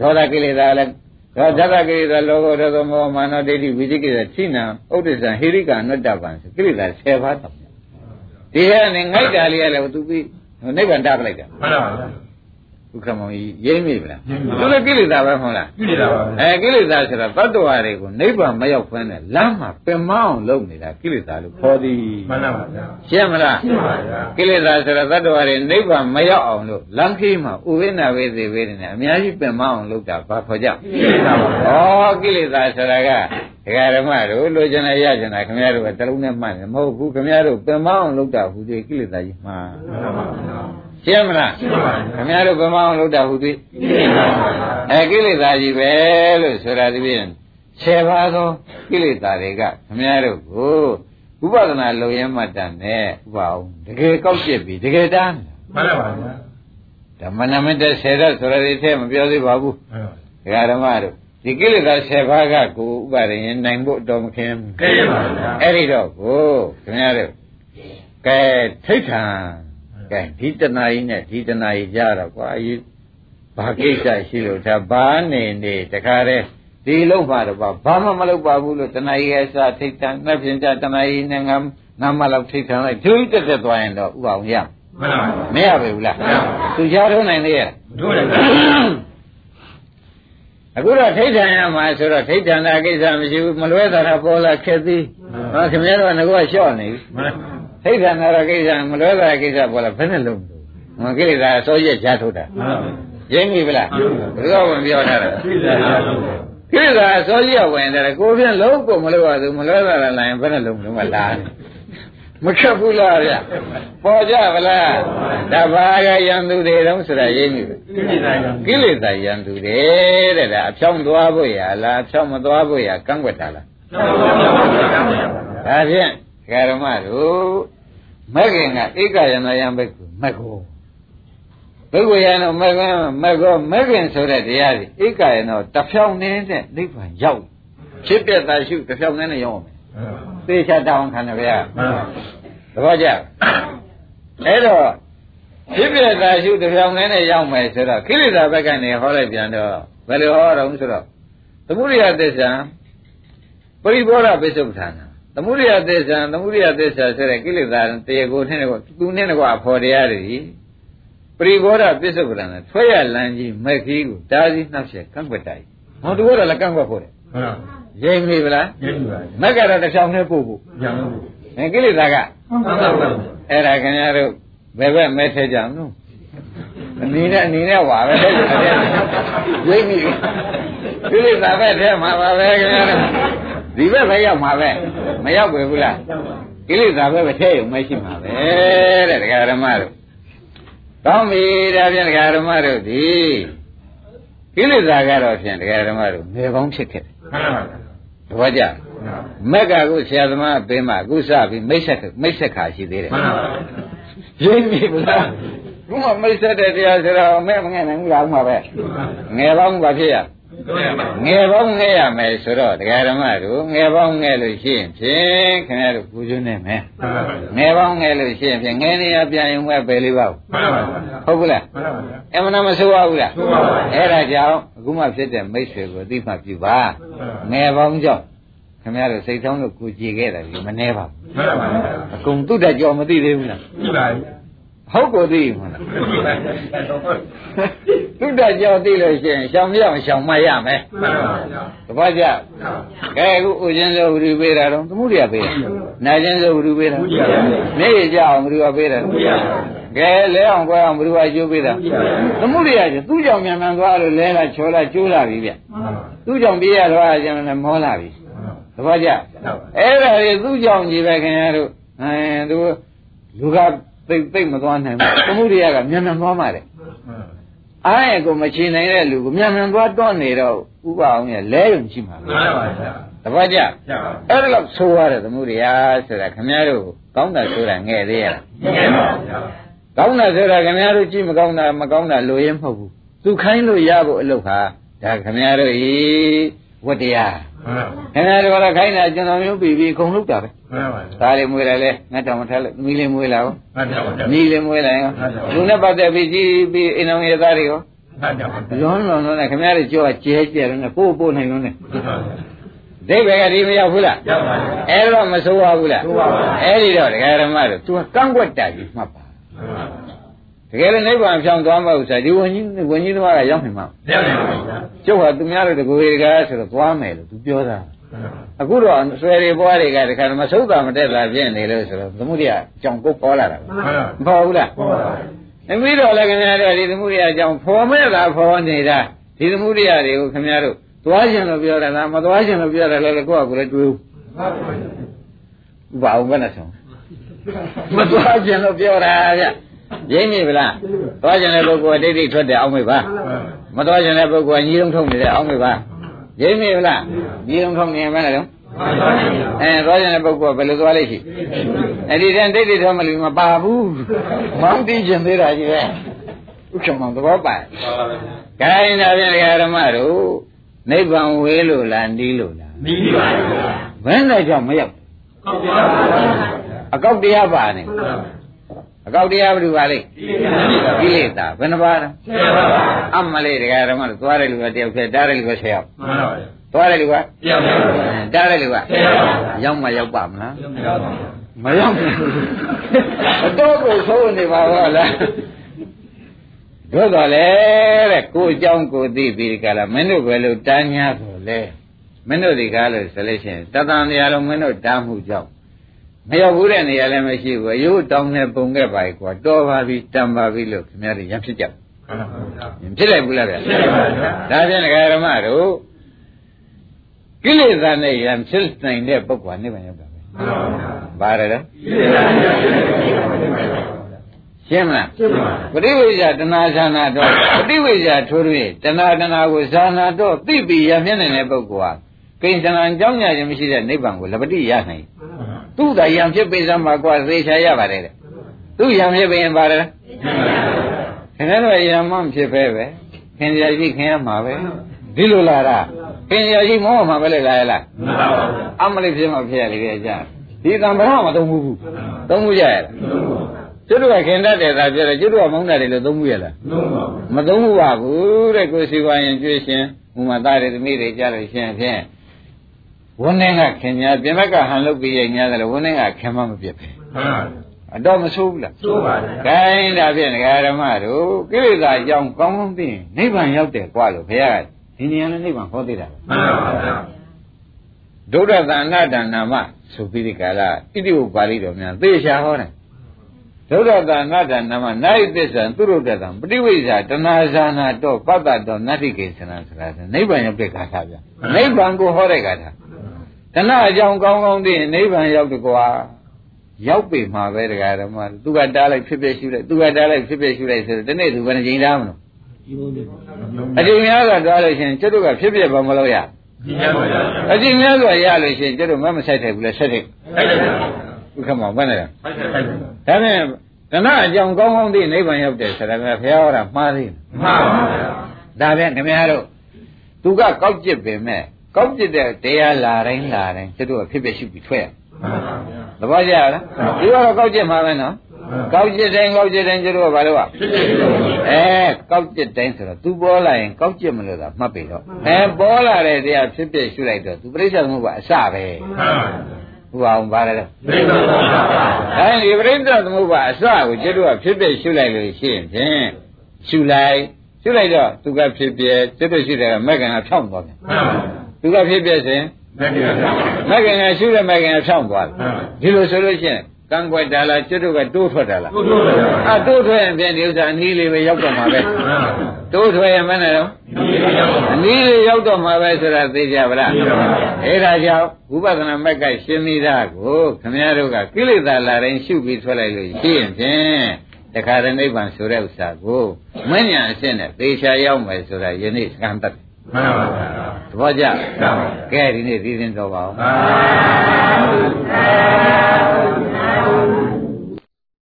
[SPEAKER 2] ဒေါသကိလေသာလည်းဒေါသကိလေသာလောဘဒေါသမောဟမာနဒိဋ္ဌိဝိသိကိလေသာသိနာဥဒ္ဒဇံဟိရိကအနတ္တပံဆိုကိလေသာ10ပါးတောင်ဒီကနေငိုက်တာလေးကလည်းသူပြီးနိဗ္ဗာန်တပလိုက်တာ ဥက္ကမောင်ကြီးရိမ့်မိဗလားသူလည်းကိလေသာပဲမဟုတ်လားအဲကိလေသာဆိုတာတတ္တဝါတွေကိုနိဗ္ဗာန်မရောက်ဖမ်းတဲ့လမ်းမှာပင်မအောင်လုပ်နေတာကိလေသာလို့ခေါ်သည်ရှင်းမလားကိလေသာဆိုတော့သတ္တဝါတွေနိဗ္ဗာန်မရောက်အောင်လို့လမ်းခီးမှာဥဝိနာဝေသေဝေဒနာအများကြီးပင်မအောင်လုပ်တာဘာခေါ်ကြ။ဩကိလေသာဆိုတာကဒကာဓမ္မတို့လိုချင်တယ်ရချင်တာခင်ဗျားတို့ကတလုံးနဲ့မှတ်တယ်မဟုတ်ဘူးခင်ဗျားတို့ပင်မအောင်လုပ်တာဟူသေးကိလေသာကြီးမှာ ရှင်းမလားခင်ဗျားတို့ပင်မအောင်လုပ်တာဟူသေးအဲကိလေသာကြီးပဲလို့ဆိုတာဒီပြင်ဆယ်ပါးသောကိလေသာတွေကခင်ဗျားတို့ကိုဥပဒနာလုံရမှတ်တန်နဲ့ဥပအောင်တကယ်ကောက်ကျက်ပြီတကယ်တမ်းဓမ္မနမတ္တဆယ်ရဆိုတာတွေထဲမပြောသေးပါဘူးဒကာဓမ္မတို့ဒီကိလေသာဆယ်ပါးကကိုဥပါရင်နိုင်ဖို့တော်မခင်ဘူးအဲ့ဒီတော့ကိုခင်ဗျားတို့ကဲထိဋ္ဌာ ကဲဒီတဏှာကြီးနဲ့ဒီတဏှာကြီးကြတော့ကွာအရေးဘာကိစ္စရှိလို့ဒါဘာနေနေတခါတည်းဒီလောက်ပါတော့ဘာမှမလုပ်ပါဘူးလို့တဏှာကြီးရဲ့အစထိဋ္ဌာနဲ့ပြင်ကြတဏှာကြီးနဲ့ငါငါမလောက်ထိဋ္ဌာလိုက်ဒုတက်တက်သွားရင်တော့ဥပအောင်ရမရပါဘူးလားသူချားထုံးနိုင်သေးရဲ့အခုတော့ထိဋ္ဌာန်ရမှာဆိုတော့ထိဋ္ဌာန်တာကိစ္စမရှိဘူးမလွဲတာပေါ်လာခက်သည်ဟောခင်ဗျားတို့ကငါကလျှော့နေပြီ ထိဋ္ဌာန်တာကိစ္စမလွဲတာကိစ္စပေါ်လာဘယ်နဲ့လုံးလို့မကိလေသာအစိုးရချားထုတ်တာရင်းပြီဗလားဘယ်တော့မှပြောထားတာကိလေသာအစိုးရဝင်တယ်ကိုဖြင့်လုံးကိုမလွဲပါဘူးမလွဲတာလည်းဘယ်နဲ့လုံးလုံးမလားမခက်ဘူးလားဗျပေါ်ကြဗလားဒါဘာကယံသူတွေတုံးဆိုတာရင်းပြီကိလေသာယံသူတွေတဲ့ဒါအဖြောင်းသွားဖို့ရလားအဖြောင်းမသွားဖို့ရကန့်ွက်တာလားဒါဖြင့်ဓမ္မတို့ မဂ္ဂင်ကဧကယနာယံဘက်ကိုမဂ္ဂောဘိက္ခယံတော့မဂ္ဂင်မဂ္ဂောမဂ္ဂင်ဆိုတဲ့တရားကြီးဧကယနောတဖြောင်းနေတဲ့နိဗ္ဗာန်ရောက်ဖြစ်ပြတာရှုတဖြောင်းနေနဲ့ရောက်အောင်သေချာတောင်းခံတယ်ဗျာသဘောကျအဲ့တော့ဖြစ်ပြတာရှုတဖြောင်းနေနဲ့ရောက်မယ်ဆိုတော့ခိရိတာဘက်ကနေဟောလိုက်ပြန်တော့ဘယ်လိုဟောတော့ဆိုတော့သမုဒိယသစ္စာပရိဘောဓပိစ္ဆုပ္ပဌာနာ သမုဒိယသစ္စာသမုဒိယသစ္စာဆိုတဲ့ကိလေသာတရားကိုနဲ့ကိုသူနဲ့ကွာဖော်တရားတွေပရိဘောဓပိစ္ဆုပ္ပဌာနာဆွဲရလန်းကြီးမက်ခီးကိုတားစီနှောက်ရှက်ကန့်ွက်တိုက်ဟောတူတော့လည်းကန့်ွက်ဖို့တယ်ရိမ့်ပြီဗလားမက်ကတော့တစ်ချောင်းနဲ့ပို့ဖို့အဲကိလေသာကအဲ့ဒါခင်ဗျားတို့ဘယ်ဘက်မဲထဲကြအောင်နော်အနည်းနဲ့အနည်းနဲ့ဝါပဲတဲ့ရိမ့်ပြီကိလေသာပဲထဲမှာပါပဲခင်ဗျားတို့ ဒီဘက်ပဲရောက်မှာပဲမရောက်ပဲဘူးလားကိလေသာပဲပဲထဲရုံမရှိမှာပဲတဲ့ဒကာဓမ္မတို့ကောင်းပြီဒါဖြင့်ဒကာဓမ္မတို့ဒီကိလေသာကတော့ဖြင့်ဒကာဓမ္မတို့ငယ်ကောင်းဖြစ်ခဲ့တယ်တပည့်ကြမက်ကကိုဆရာသမားပင်မအခုစပြီးမိတ်ဆက်မိတ်ဆက်ခါရှိသေးတယ်မှန်ပါပါရင်းပြီဗလားခုမှမိတ်ဆက်တဲ့တရားဆိုတော့မဲ့မငဲ့နိုင်ဘူးလားဥမှာပဲငယ်ပေါင်းဘာဖြစ်ရ ငယ်ပေါင်းငဲ့ရမယ်ဆိုတော့တရားဓမ္မတို့ငယ်ပေါင်းငဲ့လို့ရှိရင်ဖြင့်ခင်ဗျားတို့ပူဇွန်းနေမယ်ငယ်ပေါင်းငဲ့လို့ရှိရင်ဖြင့်ငယ်နေရပြန်ရင်မဲ့ပဲလေးပါဟုတ်ဘူးလားအမှန်မဆိုးပါဘူးလားအဲ့ဒါကြောင့်အခုမှဖြစ်တဲ့မိတ်ဆွေကိုအသိမှပြုပါငယ်ပေါင်းကြောင့်ခင်ဗျားတို့စိတ်ထောင်းလို့ကိုကြည်ခဲ့တယ်ဒီမနှဲပါဘူးအကုန်တုတ္တကြောမသိသေးဘူးလားသိပါပြီဟုတ်ကိုသိမှာလား တုတ္တကြောသိလို့ရှိရင်ရှောင်မြောင်ရှောင်မရမယ်တပတ်ကြကဲအခုဥချင်းစောဝိရိပေးတာတော့သမှုရိယပေးတာနာချင်းစောဝိရိပေးတာမျက်ရည်ကြအောင်ဘယ်သူကပေးတာကဲလဲအောင်ကွဲအောင်ဘယ်သူကကျိုးပေးတာသမုဒိယကျသူ့ကြောင့်မြန်မြန်သွားလို့လဲလာချောလာကျိုးလာပြီဗျသူ့ကြောင့်ပြေးရတော့ကျန်တယ်မောလာပြီသဘောကျအဲ့ဒါတွေသူ့ကြောင့်ကြီးပဲခင်ဗျားတို့အဲသူလူကသိသိမသွားနိုင်ဘူးသမုဒိယကမြန်မြန်သွားမှတယ် အားရကိုမချင်နိုင်တဲ့လူကိုမြန်မြန်သွားတွန်းနေတော့ဥပအောင်ရလဲရုံရှိမှာပဲ
[SPEAKER 3] မှန်ပါဗျာ
[SPEAKER 2] သဘောကျ
[SPEAKER 3] ကျပါ
[SPEAKER 2] အဲ့ဒါလောက်ဆိုရတယ်သမုဒိယဆိုတာခင်ဗျားတို့ကောင်းတာဆိုတာငဲ့သေးရလား
[SPEAKER 3] မှန်ပါဗျာ
[SPEAKER 2] ကောင်းတာဆိုတာခင်ဗျားတို့ကြည့်မကောင်းတာမကောင်းတာလိုရင်းမဟုတ်ဘူးသူခိုင်းလို့ရဖို့အလုပ်ဟာဒါခင်ဗျားတို့ဤဝတ္တရား
[SPEAKER 3] မှန်ပါ
[SPEAKER 2] ခင်ဗျားတို့ကတော့ခိုင်းတာကျွန်တော်မျိုးပြီးပြီးခုံလုပ်တာပဲ
[SPEAKER 3] မှန်ပါ
[SPEAKER 2] ဒါလေးမွေးလိုက်လဲငါတောင်မထက်လိုက်မီးလေးမွေးလာရော
[SPEAKER 3] မှန်ပါဗျာ
[SPEAKER 2] မီးလေးမွေးလိုက်ရောလူနဲ့ပတ်သက်ပြီးကြည့်ပြီးအိမ်တော်ရဲ့သားတွေရော
[SPEAKER 3] မှန်ပါဗျာ
[SPEAKER 2] လွန်လွန်လွန်နဲ့ခင်ဗျားတို့ကြောကကျဲကျဲလို့နဲ့ပို့ပို့နိုင်လို့နဲ့
[SPEAKER 3] မှန်ပါဗျာ
[SPEAKER 2] ဒိဗ္ဗေကဒီမရောက်ဘူးလား
[SPEAKER 3] ရောက်ပါဗျာ
[SPEAKER 2] အဲ့တော့မဆိုးပါဘူးလား
[SPEAKER 3] ဆိုးပါပါ
[SPEAKER 2] အဲ့ဒီတော့ဒကာရမတို့ तू ကန့်ကွက်တာကြီးမှတ်ပါ
[SPEAKER 3] မှန်ပါ
[SPEAKER 2] တကယ်လို့နိဗ္ဗာန်ဖြောင်းသွားမှာဥစ္စာဒီဝဉ္ကြီးဝဉ္ကြီးသမားကရောက်နေမှာ
[SPEAKER 3] ရောက်နေပါဗျာ
[SPEAKER 2] ကျုပ်ဟာသူများတို့တကူတွေကဆိုတော့သွားမယ်လို့ तू ပြောတာအခုတော့ဆွေတွေဘွားတွေကတခါမဆုပ်တာမတက်တာပြည့်နေလို့ဆိုတော့သမုဒိယအကြောင်းကိုပေါ်လာတာပဲ
[SPEAKER 3] မှန်ပါ
[SPEAKER 2] မပေါ်ဘူးလား
[SPEAKER 3] ဟုတ်ပါဗျာ
[SPEAKER 2] အမိတော့လည်းခင်ဗျားတို့ဒီသမုဒိယအကြောင်းဖော်မဲ့လားဖော်နေတာဒီသမုဒိယတွေကိုခင်ဗျားတို့သွားခြင်းလို့ပြောတာလားမသွားခြင်းလို့ပြောတာလည်းကိုယ့်အကူလည်းတွေးဘူးဥပအောင်ဘယ်နဲ့ဆုံးမသွားခြင်းလို့ပြောတာဗျ ရင်းနေဗလားသွားခြင်းတဲ့ပုဂ္ဂိုလ်ကဒိဋ္ဌိထွက်တယ်အောင်မေပါမသွားခြင်းတဲ့ပုဂ္ဂိုလ်ကညီလုံးထုံးနေတယ်အောင်မေပါရင်းနေဗလားညီလုံးထုံးနေမှလည်းတော့အဲသွားခြင်းတဲ့ပုဂ္ဂိုလ်ကဘယ်လိုသွားလိမ့်ရှိအဲ့ဒီတန်ဒိဋ္ဌိထုံးမလို့မပါဘူးမောင်းတိခြင်းသေးတာကြီးပဲဥက္ကမောင်သဘောပါခိုင်းတာပြန်ဓမ္မတို့နိဗ္ဗာန်ဝေးလို့လားနီးလို့လား
[SPEAKER 3] နီးပါဗျာ
[SPEAKER 2] ဘယ်နဲ့ကြောင့်မရောက်
[SPEAKER 3] ဟုတ်ပါဗျာ
[SPEAKER 2] အကောက်တရားပါနေ အကောက်တရားဘယ်လိုပါလိမ့်
[SPEAKER 3] ဒီနေ့
[SPEAKER 2] ကိလေသာဘယ်နှပါးလဲ
[SPEAKER 3] ဆရာပါဗျာ
[SPEAKER 2] အမလေးတရားဓမ္မတို့သွားတယ်လူကတယောက်ဖြစ်တားတယ်လူကဆယ်ယောက်
[SPEAKER 3] မှန်ပါဗျာ
[SPEAKER 2] သွားတယ်လူက
[SPEAKER 3] ပြောင်းပါဗျာ
[SPEAKER 2] တားတယ်လူက
[SPEAKER 3] ဆရာပါဗျာ
[SPEAKER 2] ရောက်မှရောက်ပါမလား
[SPEAKER 3] ရောက်ပါဗျာ
[SPEAKER 2] မရောက်ဘူးအတော့ကိုသုံးနေပါတော့လားတို့တော့လေတဲ့ကိုအကြောင်းကိုသိပြီးဒီကလာမင်းတို့ပဲလို့တန်းညာဆိုလေမင်းတို့ဒီကားလို့ဆိုလို့ရှိရင်တသံတရားလုံးမင်းတို့တားမှုကြောင့် မရောက်ဘူးတဲ့နေရာလည်းမရှိဘူးအယုတောင်းနဲ့ပုံခဲ့ပါ යි ကွာတော်ပါပြီတန်ပါပြီလို့ခင်ဗျားတို့ရံဖြစ်ကြဘူး
[SPEAKER 3] မှန်ပါဗျာ
[SPEAKER 2] ဖြစ်လိုက်ဘူးလားဗျာ
[SPEAKER 3] ဖြစ်ပါဗျာ
[SPEAKER 2] ဒါဖြင့်ဒကာရမတို့ကိလေသာနဲ့ရံဖြစ်နိုင်တဲ့ပုဂ္ဂိုလ်ကနိဗ္ဗာန်ရောက်တာပဲ
[SPEAKER 3] မှန်ပါဗျာ
[SPEAKER 2] ဘာလဲလဲ
[SPEAKER 3] ဒီနေ့လည်းရောက်နေတယ်
[SPEAKER 2] ရှင်းမလား
[SPEAKER 3] ကျင့်ပါ
[SPEAKER 2] ပฏิဝိဇ္ဇာတဏှာဇာနာတော့ပฏิဝိဇ္ဇာထိုး၍တဏှာတဏှာကိုဇာနာတော့သိပြီးရမျက်နေတဲ့ပုဂ္ဂိုလ်ဟာကိဉ္စံအကြောင်းညာခြင်းမရှိတဲ့နိဗ္ဗာန်ကိုလပတိရနိုင် သူ့သာယံဖြစ်ပေစမ်းမှာကွာသေချာရပါတယ်တဲ့သူ့ယံဖြစ်ပေရင်ပါတယ်ခင်ဗျားတို့ယံမဖြစ်ပဲပဲခင်ဗျာကြီးခင်ရမှာပဲဒီလိုလာတာခင်ဗျာကြီးမောမှာပဲလေလာရလား
[SPEAKER 3] မှန်ပါဗျာ
[SPEAKER 2] အမလေးဖြစ်မှဖြစ်ရလေကြာဒီတံပရမသုံးဘူးဘူးသုံးမှုရရလားကျွတ်တို့ကခင်တတ်တယ်သာပြောတယ်ကျွတ်တို့ကမောင်းတတ်တယ်လို့သုံးမှုရလား
[SPEAKER 3] လုံးပါ
[SPEAKER 2] မသုံးဘူးပါဘူးတဲ့ကိုယ်စီဝါရင်ကျွေးရှင်ဥမာသားတွေသမီးတွေကြားလို့ရှင်ဖြင့် ဝန်းနေကခင်များပြင်ဘက်ကဟန်လုပ်ပြီးရင်ညာတယ်ဝန်းနေကခင်မမပြစ်ပဲ
[SPEAKER 3] မှန်ပါ
[SPEAKER 2] အတော့မဆိုးဘူးလား
[SPEAKER 3] ဆိုးပါဗျာ
[SPEAKER 2] ခိုင်းတာဖြင့်ဒကာဓမ္မတို့ကိလေသာအကြောင်းကောင်းကောင်းသိရင်နိဗ္ဗာန်ရောက်တယ်ကွာလို့ဘုရားကဒီနေရာနဲ့နိဗ္ဗာန်ဟောသေးတာပဲ
[SPEAKER 3] မှန်ပါဗျာ
[SPEAKER 2] ဒုဒ္ဒသနာတနာမဆိုပြီးဒီကလာဣတိဝပါဠိတော်များသေချာဟောတယ်ဒုဒ္ဒသနာတနာမနာယသစ္ဆံသူရုဒ္ဒတံပฏิဝိဇ္ဇာတဏှာဇာနာတော့ပတ္တတော်နတ္တိကေသနာဆိုတာဆိုနိဗ္ဗာန်ရောက်တဲ့ဂါထာဗျနိဗ္ဗာန်ကိုဟောတဲ့ဂါထာ တဏှာအကြောင်းကောင်းကောင်းသိရင်နိဗ္ဗာန်ရောက်တကွာရောက်ပြီမှာပဲတရားဓမ္မသူကတားလိုက်ဖြစ်ဖြစ်ရှုလိုက်သူကတားလိုက်ဖြစ်ဖြစ်ရှုလိုက်ဆိုတော့ဒီနေ့သူဘယ်နှကြိမ်သားမလို့အကြိမ်များကတားလို့ရှိရင်ကျွတ်တို့ကဖြစ်ဖြစ်ဘာမလို့ရ
[SPEAKER 3] ဒီနေ့ပါဗျာ
[SPEAKER 2] အကြည့်များစွာရလို့ရှိရင်ကျတို့မမဆိုင်တယ်ဘူးလေဆက်တယ်
[SPEAKER 3] ထိုက်တယ်ဗျာ
[SPEAKER 2] ဥက္ကမောဘယ်နဲ့လဲ
[SPEAKER 3] ထိုက်တယ်ထိုက်တယ်
[SPEAKER 2] ဒါဖြင့်တဏှအကြောင်းကောင်းကောင်းသိနိဗ္ဗာန်ရောက်တယ်ဆိုတာကဘုရားဟောတာမှားသေးတယ်
[SPEAKER 3] မှန်ပါဗျာ
[SPEAKER 2] ဒါဖြင့်ခင်ဗျားတို့သူကကောက်ကျစ်ပင်မဲ့ ကောက်ကျစ်တဲ့တရားလာတိုင်းလာတိုင်းကျတို့ကဖြစ်ဖြစ်ရှိပြီးထွက်ရ
[SPEAKER 3] မှန်ပါဗျာ
[SPEAKER 2] သဘောကျလားဒီကတော့ကောက်ကျစ်မှာပဲနော်ကောက်ကျစ်တိုင်းကောက်ကျစ်တိုင်းကျတို့ကဘာလို့က
[SPEAKER 3] ဖြစ်ဖြစ်လို့
[SPEAKER 2] အဲကောက်ကျစ်တိုင်းဆိုတော့ तू ပေါ်လာရင်ကောက်ကျစ်မလို့သာမှတ်ပြီတော့အဲပေါ်လာတဲ့တရားဖြစ်ဖြစ်ရှုလိုက်တော့ तू ပြိဿမှုကအစပဲ
[SPEAKER 3] မှန်ပါဗျာ
[SPEAKER 2] ဟိုအောင်ပါလေ
[SPEAKER 3] သိတော့ပါဗျာ
[SPEAKER 2] အဲဒီပြိဿသမုပ္ပါအစကိုကျတို့ကဖြစ်ဖြစ်ရှုလိုက်လို့ရှိရင်ဖြင့်ရှုလိုက်ရှုလိုက်တော့သူကဖြစ်ဖြစ်ကျွတ်တို့ရှိတယ်ကမက်ကင်ကဖြောင်းသွားတယ်
[SPEAKER 3] မှန်ပါဗျာ
[SPEAKER 2] သူကဖြစ်ဖြစ်စဉ်
[SPEAKER 3] မက်ကင်ဗျာ
[SPEAKER 2] မက်ကင်ကရှုတဲ့မက်ကင်ကဖြောင်းသွားတယ်
[SPEAKER 3] မှန်ပါ
[SPEAKER 2] ဒီလိုဆိုလို့ရှိရင်ကံကွက်တာလားကျွတ်တို့ကတိုးထွက်တာလား
[SPEAKER 3] ကိုတို့လည်း
[SPEAKER 2] အာတိုးထွက်ရင်ပြန်ဒီဥစ္စာအနည်းလေးပဲရောက်တော့မှာပဲတိုးထွက်ရင်မနဲ့တော့အနည်းလေးရောက်တော့မှာပဲဆိုတာသိကြပါလားအဲဒါကြောင့်ဝိပဿနာမက်ကရှင်းမိတာကိုခမည်းတော်ကကိလေသာလာတိုင်းရှုပြီးထွက်လိုက်လို့ရှိရင်ဖြင့်တခါတည်းနိဗ္ဗာန်ဆိုတဲ့ဥစ္စာကိုမဉ္ဇဏ်အစစ်နဲ့သေချာရောက်မယ်ဆိုတာယနေ့စကံတတ်
[SPEAKER 3] မှန်ပါဗျာ
[SPEAKER 2] သဘောကျကဲဒီနေ့သိရင်တော့ပါ
[SPEAKER 3] အောင်